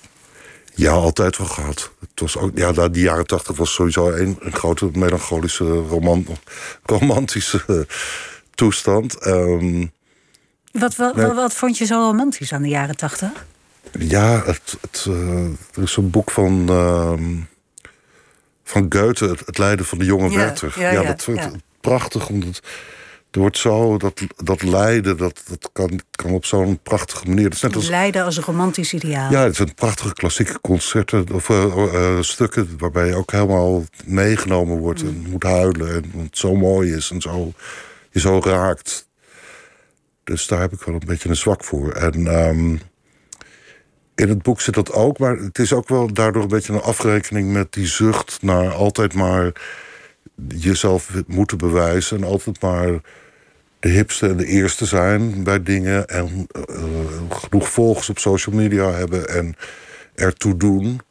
S5: Ja, altijd wel gehad. Het was ook, ja, die jaren tachtig was sowieso een, een grote melancholische roman, romantische uh, toestand. Um,
S4: wat, wat, nee. wat, vond je zo romantisch aan de jaren tachtig?
S5: Ja, het, het, uh, er is een boek van, uh, van Goethe, het, het, lijden van de jonge
S4: ja,
S5: Werther.
S4: Ja,
S5: ja,
S4: ja,
S5: dat vind ik
S4: ja.
S5: prachtig, omdat er wordt zo, dat, dat lijden, dat, dat kan, kan op zo'n prachtige manier. Dat is net als,
S4: lijden als een romantisch ideaal.
S5: Ja, het zijn prachtige klassieke concerten of uh, stukken waarbij je ook helemaal meegenomen wordt mm. en moet huilen en het zo mooi is en zo. Je je zo raakt. Dus daar heb ik wel een beetje een zwak voor. En ehm, in het boek zit dat ook, maar het is ook wel daardoor een beetje een afrekening met die zucht naar altijd maar jezelf moeten bewijzen en altijd maar de hipste en de eerste zijn bij dingen en uh, genoeg volgers op social media hebben en ertoe doen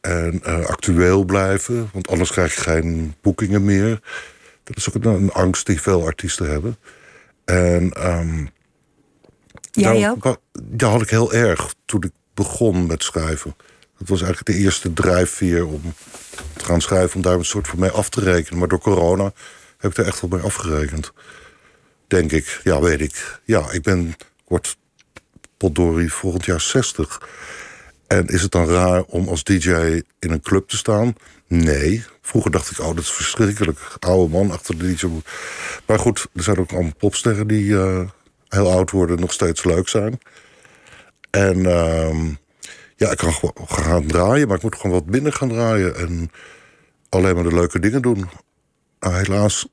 S5: en uh, actueel blijven, want anders krijg je geen boekingen meer. Dat is ook een, een angst die veel artiesten hebben. En um,
S4: Jij
S5: daar,
S4: ook?
S5: daar had ik heel erg toen ik begon met schrijven. Dat was eigenlijk de eerste drijfveer om te gaan schrijven, om daar een soort van mee af te rekenen. Maar door corona heb ik er echt wel mee afgerekend. Denk ik. Ja, weet ik. Ja, ik ben, word potdorie volgend jaar 60. En is het dan raar om als DJ in een club te staan? Nee. Vroeger dacht ik, oh, dat is verschrikkelijk. Oude man achter de DJ. Maar goed, er zijn ook allemaal popsterren die uh, heel oud worden, nog steeds leuk zijn. En uh, ja, ik kan gewoon gaan draaien, maar ik moet gewoon wat minder gaan draaien. En alleen maar de leuke dingen doen. Nou, helaas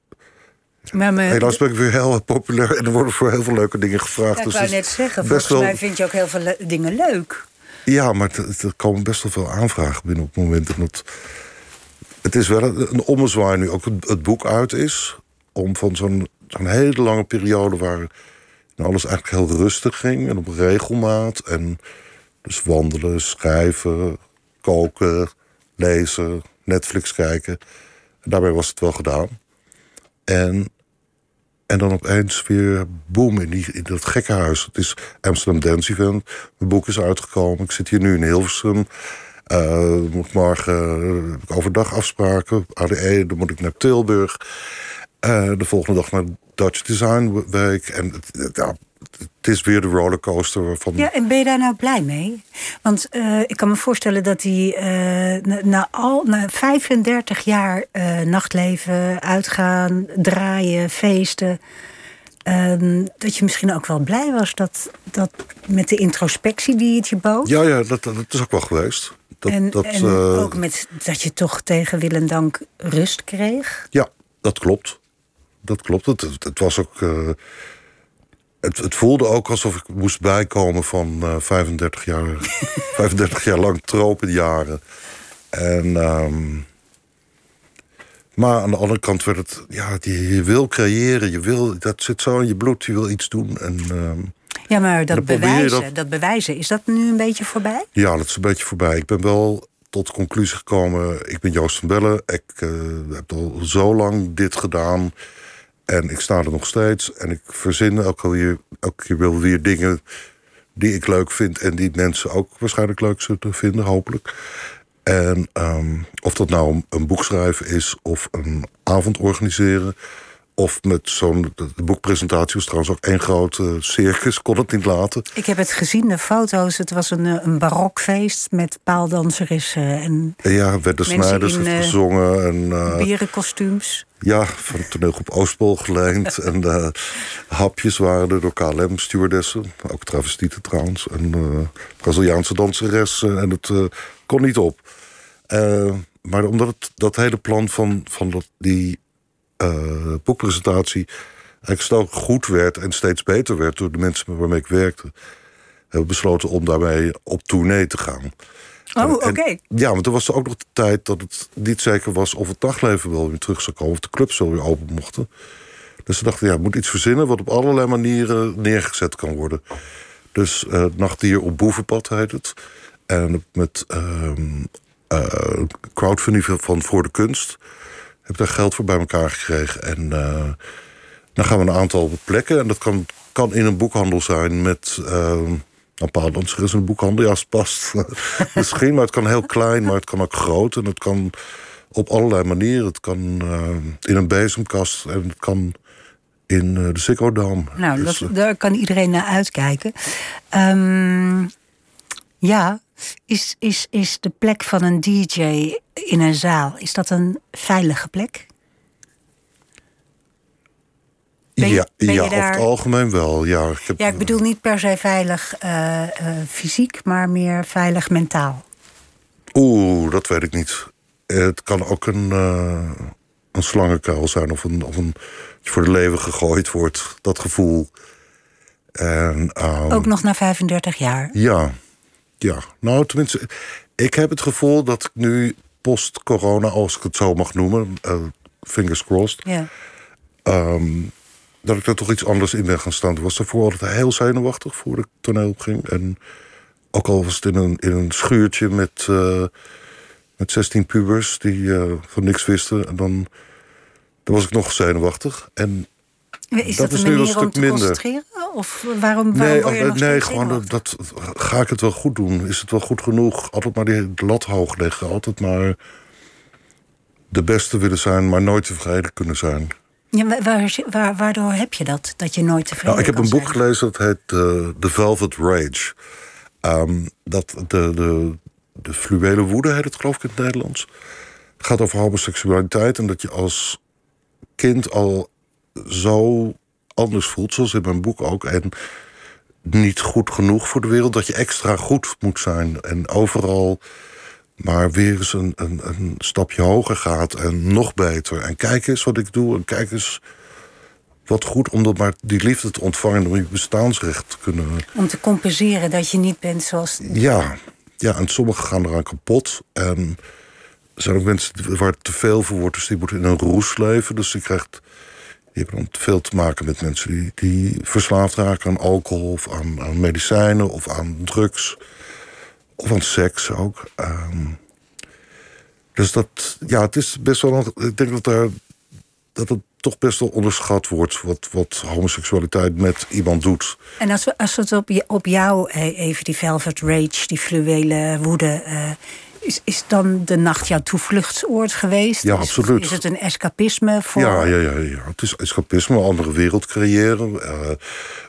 S4: maar me,
S5: Helaas ben ik weer heel populair en er worden voor heel veel leuke dingen gevraagd.
S4: Ja, ik
S5: dus
S4: wou net zeggen,
S5: best
S4: volgens
S5: wel-
S4: mij vind je ook heel veel le- dingen leuk.
S5: Ja, maar er komen best wel veel aanvragen binnen op het moment. En het, het is wel een, een ommezwaai nu ook het, het boek uit is. Om van zo'n zo'n hele lange periode waar alles eigenlijk heel rustig ging. En op regelmaat. En dus wandelen, schrijven, koken, lezen, Netflix kijken. En daarbij was het wel gedaan. En, en dan opeens weer boem in, die, in dat gekkenhuis. Het is Amsterdam Dance Event. Mijn boek is uitgekomen. Ik zit hier nu in Hilversum. Eh, moet morgen eh, overdag afspraken. ADE, dan moet ik naar Tilburg. Eh, de volgende dag naar Dutch Design Week. En ja, het is weer de rollercoaster waarvan...
S4: Ja, en ben je daar nou blij mee? Want eh, ik kan me voorstellen dat die eh, na, na al na 35 jaar eh, nachtleven, uitgaan, draaien, feesten. ehm, dat je misschien ook wel blij was dat, dat met de introspectie die het je bood.
S5: Ja, ja dat, dat is ook wel geweest. Dat,
S4: en
S5: dat,
S4: en ook met dat je toch tegen wil en dank rust kreeg.
S5: Ja, dat klopt. Dat klopt. Het, het, het was ook. Het, het voelde ook alsof ik moest bijkomen van eh 35 jaar. 35 jaar lang tropenjaren. En. ehm, maar aan de andere kant werd het. Ja, je, je wil creëren. Je wil, dat zit zo in je bloed. Je wil iets doen. En. ehm,
S4: Ja, maar dat bewijzen,
S5: dat-
S4: dat... bewijzen, is dat nu een beetje voorbij?
S5: Ja, dat is een beetje voorbij. Ik ben wel tot de conclusie gekomen. Ik ben Joost van Bellen. Ik eh, heb al zo lang dit gedaan. En ik sta er nog steeds. En ik verzin elke keer, elke keer wel weer dingen die ik leuk vind. En die mensen ook waarschijnlijk leuk zullen vinden, hopelijk. En ehm, of dat nou een- boek schrijven is of een avond organiseren. Of met zo'n. Boekpresentatie was trouwens ook één grote circus, kon het niet laten.
S4: Ik heb het gezien, de foto's. Het was een, eh, een barokfeest met paaldanseressen en
S5: ja, werd de
S4: Mensen
S5: Snijders
S4: in,
S5: heeft
S4: eh,
S5: gezongen. En, eh,
S4: bierenkostuums.
S5: Ja, van het toneelgroep Oostpol geleend. en eh, hapjes waren er door KLM, stewardessen. Ook travestieten trouwens. En eh, Braziliaanse danseressen. En het eh, kon niet op. Maar omdat het, dat hele plan van, van dat, die boekpresentatie... eigenlijk snel goed werd en steeds beter werd... door de mensen waarmee ik werkte... hebben we besloten om daarmee op tournee te gaan.
S4: Oh, oké.
S5: Ja, want er was er ook nog de tijd dat het niet zeker was of het dagleven wel weer terug zou komen, of de clubs wel weer open mochten. Dus ze dachten, ja, er moet iets verzinnen wat op allerlei manieren neergezet kan worden. Dus eh Nachtdier op Boevenpad heet het. En met ehm eh, crowdfunding van Voor de Kunst heb ik daar geld voor bij elkaar gekregen. En eh, dan gaan we een aantal plekken. En dat kan, kan in een boekhandel zijn met. Een paar er is een boekhandel, ja, als het past. Misschien, maar het kan heel klein, maar het kan ook groot. En het kan op allerlei manieren. Het kan eh, in een bezemkast en het kan in eh, de Ziggo.
S4: Nou,
S5: Dus,
S4: dat,
S5: eh,
S4: daar kan iedereen naar uitkijken. Ehm, ja, is, is, is de plek van een DJ in een zaal, is dat een veilige plek? Ben
S5: ja,
S4: ben
S5: ja over
S4: daar-
S5: het algemeen wel. Ja, ik heb,
S4: Ja, ik bedoel niet per se veilig eh, eh, fysiek, maar meer veilig mentaal.
S5: Oeh, dat weet ik niet. Het kan ook een, eh, een slangenkuil zijn of een, of een dat je voor de leven gegooid wordt. Dat gevoel. En, ehm,
S4: Ook nog na 35 jaar.
S5: Ja, ja. Nou, tenminste, ik heb het gevoel dat ik nu post-corona, als ik het zo mag noemen, eh, fingers crossed,
S4: Ja.
S5: ehm, dat ik er toch iets anders in ben gaan staan. Ik was daarvoor altijd heel zenuwachtig voor ik toneel ging. En ook al was het in een, in een schuurtje met, eh, met 16 pubers die eh, van niks wisten, en dan, dan was ik nog zenuwachtig. En
S4: Is
S5: Dat
S4: dat,
S5: is nu een stuk
S4: te
S5: minder.
S4: concentreren? Of waarom, waarom
S5: Nee,
S4: word je nog
S5: nee
S4: steeds
S5: gewoon dat, dat, ga ik het wel goed doen? Is het wel goed genoeg? Altijd maar die lat hoog leggen. Altijd maar de beste willen zijn, maar nooit tevreden kunnen zijn.
S4: Ja, wa- waar, waar, waardoor heb je dat? Dat je nooit tevreden
S5: Nou, ik heb een boek gelezen dat heet eh, The Velvet Rage. Ehm, dat de, de, de fluwele woede heet het geloof ik in het Nederlands. Het gaat over homoseksualiteit en dat je als kind al zo anders voelt, zoals in mijn boek ook. En niet goed genoeg voor de wereld, dat je extra goed moet zijn. En overal maar weer eens een, een, een stapje hoger gaat en nog beter. En kijk eens wat ik doe en kijk eens wat goed om dat maar die liefde te ontvangen... en om je bestaansrecht te kunnen...
S4: Om te compenseren dat je niet bent zoals...
S5: Ja, ja en sommigen gaan eraan kapot. En er zijn ook mensen waar het te veel voor wordt... dus die moeten in een roes leven. Dus die, krijgt, die hebben dan veel te maken met mensen... die, die verslaafd raken aan alcohol of aan, aan medicijnen of aan drugs... of aan seks ook. Ehm, dus dat, ja, het is best wel... een- Ik denk dat, daar, dat het toch best wel onderschat wordt... wat, wat homoseksualiteit met iemand doet.
S4: En als we, als we het op, je- op jou eh, even, die velvet rage, die fluwele woede... eh, is, is dan de nacht jouw toevluchtsoord geweest?
S5: Ja, absoluut.
S4: Is het een escapisme voor...
S5: Ja, ja, ja, ja. Het is escapisme, een andere wereld creëren. eh,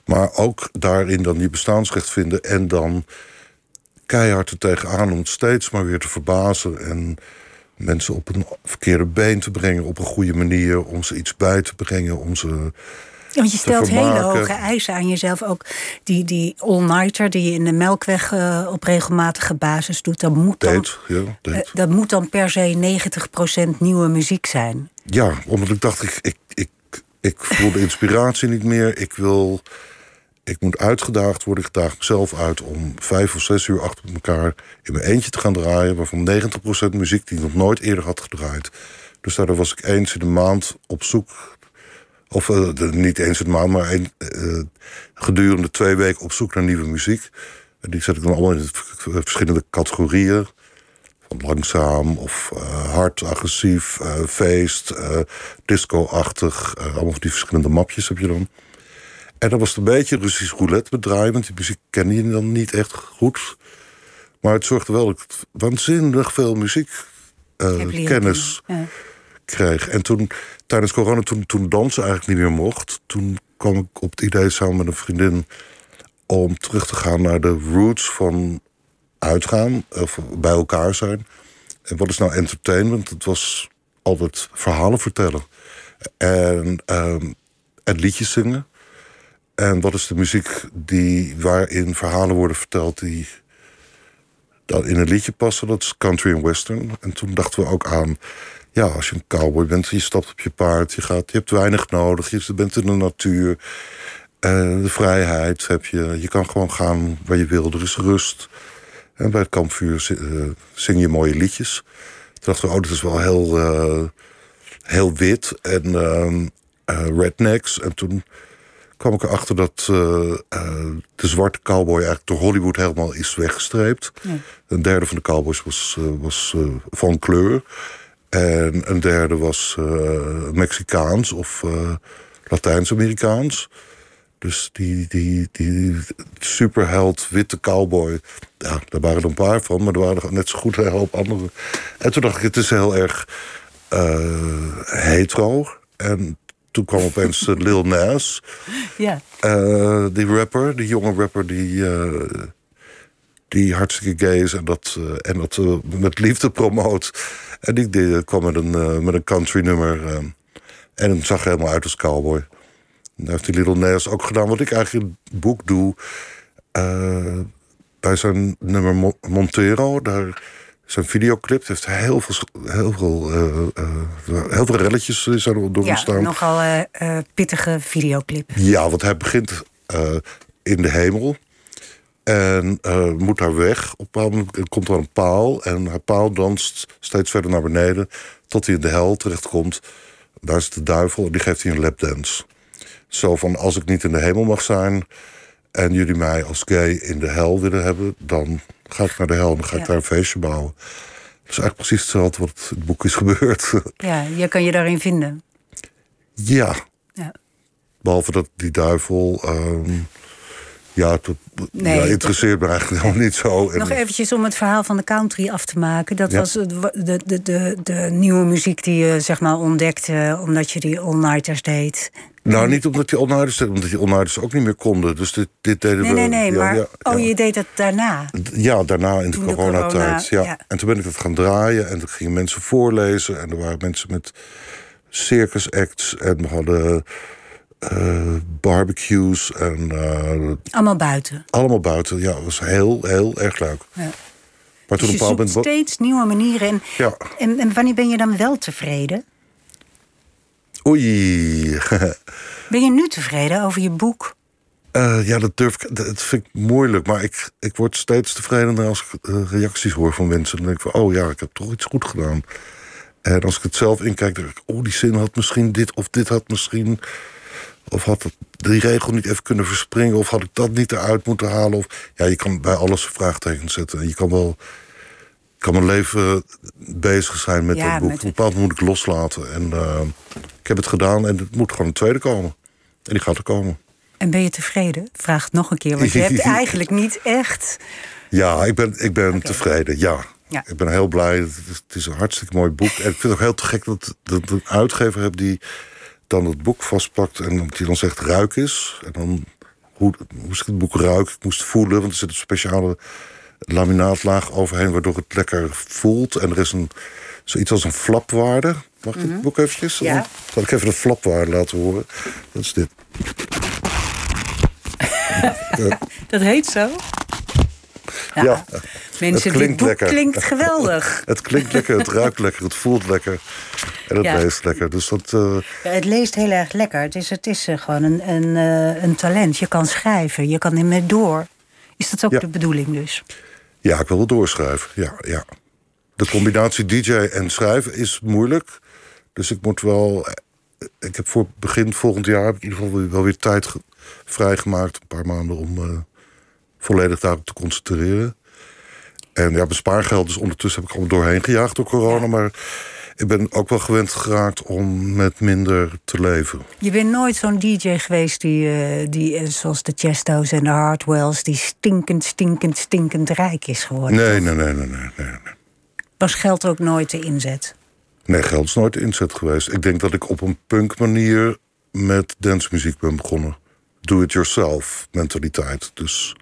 S5: maar ook daarin dan die bestaansrecht vinden. En dan keihard er tegenaan om het steeds maar weer te verbazen. En mensen op een verkeerde been te brengen op een goede manier. Om ze iets bij te brengen. Om ze...
S4: Ja, Want je stelt hele hoge eisen aan jezelf. Ook die, die all-nighter die je in de melkweg eh, op regelmatige basis doet. Dat moet dan,
S5: Deed, ja,
S4: eh, dat moet dan per se 90% nieuwe muziek zijn.
S5: Ja, omdat ik dacht, ik, ik, ik, ik voel de inspiratie niet meer. Ik wil, ik moet uitgedaagd worden. Ik daag mezelf uit om vijf of zes uur achter elkaar in mijn eentje te gaan draaien. Waarvan 90% muziek die ik nog nooit eerder had gedraaid. Dus daardoor was ik eens in de maand op zoek. Of eh, niet eens in de maand, maar eh, gedurende twee weken op zoek naar nieuwe muziek. En die zet ik dan allemaal in verschillende categorieën. Van langzaam of eh, hard, agressief, feest, disco-achtig. allemaal die verschillende mapjes heb je dan. En dat was het een beetje Russisch roulette bedraaien, want die muziek ken je dan niet echt goed. Maar het zorgde wel dat ik waanzinnig veel muziek eh.
S4: Ja.
S5: kreeg. En toen, tijdens corona, toen, toen dansen eigenlijk niet meer mocht... toen kwam ik op het idee samen met een vriendin... om terug te gaan naar de roots van uitgaan, of bij elkaar zijn. En wat is nou entertainment? Het was altijd verhalen vertellen. En, ehm, en liedjes zingen. En wat is de muziek die, waarin verhalen worden verteld... die dan in een liedje passen, dat is country en western. En toen dachten we ook aan, ja, als je een cowboy bent, je stapt op je paard, je, gaat, je hebt weinig nodig, je bent in de natuur, eh, de vrijheid heb je, je kan gewoon gaan waar je wil, er is rust. En bij het kampvuur eh, zing je mooie liedjes. Toen dachten we, oh, dat is wel heel, eh, heel wit en ehm, eh, rednecks. En toen kwam ik erachter dat eh, eh, de zwarte cowboy eigenlijk door Hollywood helemaal is weggestreept. Een derde van de cowboys was, eh, was van kleur. En een derde was Mexicaans of Latijns-Amerikaans. Dus die, die, die superheld witte cowboy, ja, daar waren er een paar van, maar er waren er net zo goed een hoop andere. En toen dacht ik, het is heel erg eh, hetero. En toen kwam opeens eh, Lil Nas.
S4: Ja.
S5: Eh, die rapper, die jonge rapper die, eh, die hartstikke gay is en dat, en dat met liefde promoot. En die, die kwam met een, met een country nummer. en het zag helemaal uit als cowboy. En heeft die Little Nas ook gedaan. Wat ik eigenlijk in het boek doe. bij zijn nummer Mo- Montero, daar Zijn videoclip heeft heel veel, heel veel, eh, eh, heel veel relletjes is er door
S4: Ja, nogal eh, eh, pittige videoclip.
S5: Ja, want hij begint eh, in de hemel. En eh, moet daar weg. Op een bepaald moment komt er een paal. En haar paal danst steeds verder naar beneden. Tot hij in de hel terechtkomt. Daar is de duivel. En die geeft hij een lapdance. Zo van, als ik niet in de hemel mag zijn... en jullie mij als gay in de hel willen hebben... dan ga ik naar de hel en dan ga ik daar een feestje bouwen. Dat is eigenlijk precies hetzelfde wat in het boek is gebeurd.
S4: Ja, je kan je daarin vinden.
S5: ja,
S4: Ja.
S5: Behalve dat die duivel. ehm, ja, dat
S4: Nee,
S5: ja,
S4: dat-
S5: interesseert me eigenlijk helemaal niet zo.
S4: Nog eventjes om het verhaal van de country af te maken. Dat
S5: Ja.
S4: was de, de, de, de nieuwe muziek die je zeg maar ontdekte... omdat je die all-nighters deed.
S5: Nou, niet omdat die onnouders omdat die onnouders ook niet meer konden. Dus dit, dit deden
S4: Nee,
S5: we.
S4: nee, nee,
S5: ja,
S4: maar...
S5: ja,
S4: oh,
S5: ja.
S4: je deed het daarna.
S5: Ja, daarna in de
S4: Toen de
S5: coronatijd.
S4: corona,
S5: ja. En toen ben ik dat gaan draaien en toen gingen mensen voorlezen. En er waren mensen met circus acts en we hadden eh, barbecues en eh,
S4: Allemaal buiten.
S5: allemaal buiten. Ja, het was heel, heel erg leuk.
S4: Ja.
S5: Maar toen
S4: Dus
S5: op
S4: je
S5: een bepaald
S4: zoekt
S5: moment.
S4: steeds nieuwe manieren. En,
S5: Ja.
S4: en, en wanneer ben je dan wel tevreden?
S5: Oei.
S4: Ben je nu tevreden over je boek?
S5: Eh, ja, dat durf ik. Dat vind ik moeilijk. Maar ik, ik word steeds tevredener als ik eh, reacties hoor van mensen. Dan denk ik van, oh ja, ik heb toch iets goed gedaan. En als ik het zelf inkijk, denk ik, oh, die zin had misschien dit of dit had misschien. Of had die regel niet even kunnen verspringen? Of had ik dat niet eruit moeten halen? Of, ja, je kan bij alles vraagtekens zetten. En je kan wel. Kan mijn leven bezig zijn met
S4: Ja,
S5: dat boek.
S4: met-
S5: Op een bepaald moment moet ik loslaten. En eh, ik heb het gedaan en het moet gewoon een tweede komen. En die gaat er komen.
S4: En ben je tevreden? Vraag het nog een keer, want je hebt eigenlijk niet echt...
S5: Ja, ik ben, ik ben tevreden, ja.
S4: Ja.
S5: Ik ben heel blij. Het is, het is een hartstikke mooi boek. En ik vind het ook heel te gek dat, dat ik een uitgever heb die dan het boek vastpakt en die dan zegt ruik is. En dan hoe, moest ik het boek ruiken, ik moest voelen, want er zit een speciale laminaatlaag overheen waardoor het lekker voelt. En er is een, zoiets als een flapwaarde. Mag ik het boek eventjes?
S4: Mhm. Ja.
S5: Zal ik even de flapwaarde laten horen. Dat is dit.
S4: Dat heet zo? Ja.
S5: Ja.
S4: Mensen,
S5: Het klinkt lekker.
S4: klinkt geweldig.
S5: Het klinkt lekker, het ruikt lekker, het voelt lekker. En het
S4: Ja.
S5: leest lekker. Dus dat, eh,
S4: Ja, het leest heel erg lekker. Het is, het is eh, gewoon een, een, eh, een talent. Je kan schrijven, je kan ermee door. Is dat ook de bedoeling dus?
S5: Ja, ik wil wel doorschrijven. Ja, ja. De combinatie DJ en schrijven is moeilijk. Dus ik moet wel. Ik heb voor begin volgend jaar heb ik in ieder geval wel weer tijd ge- vrijgemaakt. Een paar maanden om eh, volledig daarop te concentreren. En ja, bespaargeld, dus ondertussen heb ik allemaal doorheen gejaagd door corona. Maar ik ben ook wel gewend geraakt om met minder te leven.
S4: Je bent nooit zo'n DJ geweest die, eh, die eh, zoals de Chesto's en de Hardwells... die stinkend, stinkend, stinkend rijk is geworden.
S5: Nee, nee, nee, nee, nee.
S4: Was geld ook nooit de inzet?
S5: Nee, geld is nooit de inzet geweest. Ik denk dat ik op een punk manier met dancemuziek ben begonnen. Do-it-yourself mentaliteit. Dus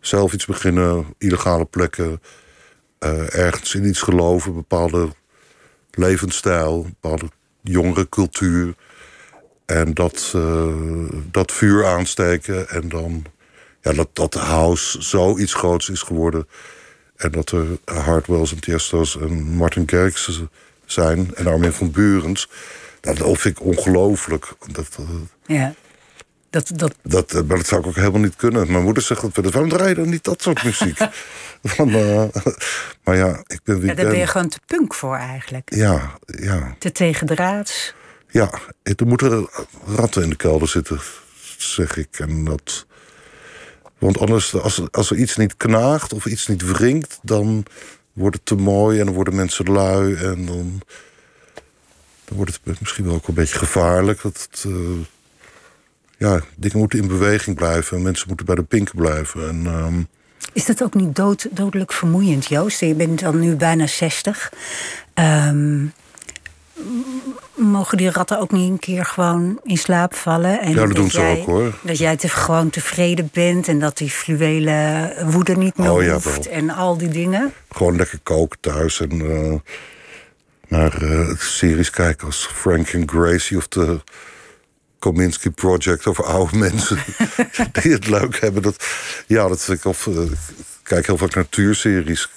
S5: zelf iets beginnen, illegale plekken, eh, ergens in iets geloven, bepaalde levensstijl, bepaalde jongere cultuur. En dat, eh, dat vuur aansteken en dan ja, dat, dat house zoiets groots is geworden. En dat er Hardwells en Tiesto's en Martin Garrix zijn. En Armin van Burens. Nou, dat vind ik ongelooflijk. Dat, eh,
S4: Ja. Dat, dat,
S5: dat, eh, maar dat zou ik ook helemaal niet kunnen. Mijn moeder zegt dat waarom draai je dan niet dat soort muziek? Van, eh, maar ja, ik ben wie
S4: ja, daar ben je gewoon te punk voor eigenlijk.
S5: Ja, ja,
S4: Te tegendraads.
S5: ja. Er moeten ratten in de kelder zitten, zeg ik. En dat... Want anders, als, als er iets niet knaagt of iets niet wringt... dan wordt het te mooi en dan worden mensen lui. En dan, dan wordt het misschien wel ook een beetje gevaarlijk. Dat het, eh, ja, dingen moeten in beweging blijven. En mensen moeten bij de pinken blijven. En, ehm,
S4: Is dat ook niet dood, dodelijk vermoeiend, Joost? Je bent dan nu bijna 60. Ehm, mogen die ratten ook niet een keer gewoon in slaap vallen? En
S5: Ja, dat doen ze
S4: jij,
S5: ook, hoor.
S4: Dat jij te, gewoon tevreden bent en dat die fluwele woede niet meer
S5: Oh,
S4: hoeft en al die dingen.
S5: gewoon lekker koken thuis. En eh, naar eh, series kijken als Frank and Gracie of de Kominsky Project over oude mensen die het leuk hebben. Dat, ja, dat ik of, eh, ik kijk heel vaak natuurseries.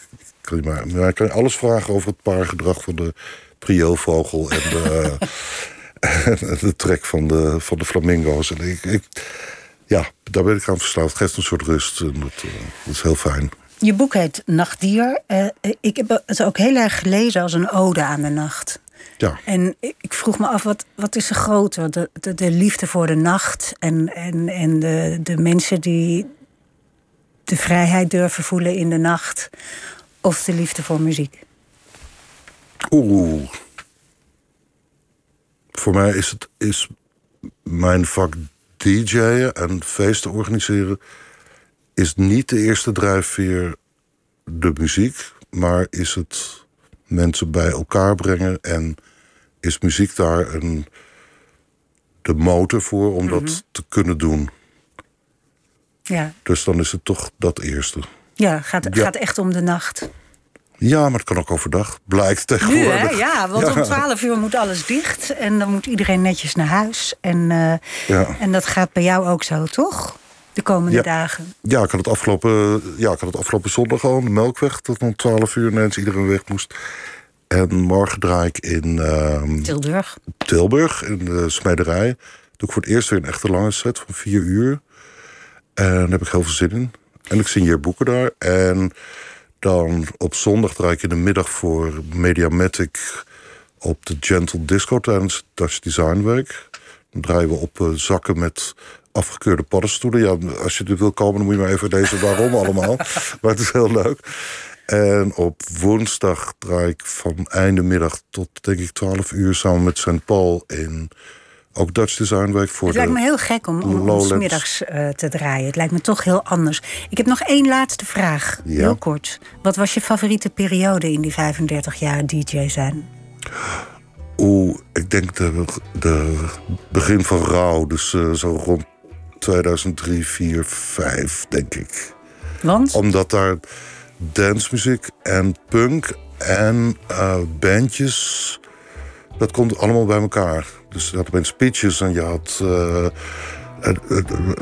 S5: maar, maar je kan alles vragen over het paargedrag van de prieelvogel en de, en de trek van de, van de flamingo's. Ik, ik, ja, daar ben ik aan verslaafd. Het geeft een soort rust. Eh, dat is heel fijn.
S4: Je boek heet Nachtdier. Eh, ik heb het ook heel erg gelezen als een ode aan de nacht.
S5: Ja.
S4: En ik vroeg me af, wat, wat is er groter? De, de, de liefde voor de nacht en, en, en de, de mensen die de vrijheid durven voelen in de nacht. Of de liefde voor muziek?
S5: Oeh. Voor mij is het is mijn vak DJ'en en feesten organiseren is niet de eerste drijfveer de muziek, maar is het mensen bij elkaar brengen en is muziek daar een, de motor voor om dat te kunnen doen.
S4: Ja,
S5: Dus dan is het toch dat eerste.
S4: ja gaat,
S5: Ja.
S4: gaat echt om de nacht.
S5: Ja, maar het kan ook overdag. Blijkt
S4: Nu,
S5: tegenwoordig.
S4: hè? Ja, want om 12 uur moet alles dicht. En dan moet iedereen netjes naar huis. En, eh,
S5: Ja.
S4: en dat gaat bij jou ook zo, toch? De komende
S5: Ja.
S4: dagen.
S5: Ja, ik had het afgelopen, ja, ik had het afgelopen zondag al, de melkweg, dat om 12 uur ineens iedereen weg moest. En morgen draai ik in ehm,
S4: Tilburg.
S5: Tilburg, in de smederij. Doe ik voor het eerst weer een echte lange set van vier uur. En daar heb ik heel veel zin in. En ik signeer boeken daar. En dan op zondag draai ik in de middag voor Mediamatic op de Gentle Disco tijdens Dutch Design Week. Dan draaien we op eh, zakken met afgekeurde paddenstoelen. Ja, als je er wil komen, dan moet je maar even lezen waarom allemaal. Maar het is heel leuk. En op woensdag draai ik van einde middag tot denk ik 12 uur samen met St. Paul in ook Dutch Design Week voor
S4: Het lijkt me heel gek om, om ons middags eh, te draaien. Het lijkt me toch heel anders. Ik heb nog één laatste vraag.
S5: Ja.
S4: Heel kort. Wat was je favoriete periode in die 35 jaar DJ zijn?
S5: Oeh, ik denk de, de begin van rouw. Dus eh, zo rond 2003, 4, 5, denk ik.
S4: Want?
S5: Omdat daar dancemuziek en punk en eh, bandjes... dat komt allemaal bij elkaar. Dus je had opeens speeches en je had... eh, eh,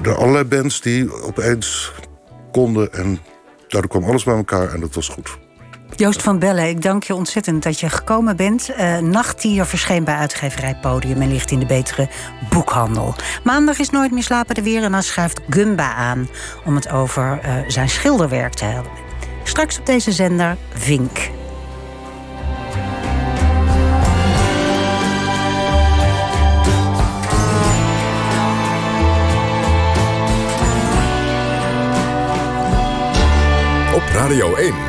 S5: er allerlei bands die opeens konden... en daardoor kwam alles bij elkaar en dat was goed.
S4: Joost van Bellen, ik dank je ontzettend dat je gekomen bent. Eh Nachtdier verscheen bij uitgeverij Podium en ligt in de betere boekhandel. Maandag is Nooit meer slapen er weer en dan schuift Gumba aan... om het over eh, zijn schilderwerk te hebben. Straks op deze zender Vink.
S2: Op Radio 1.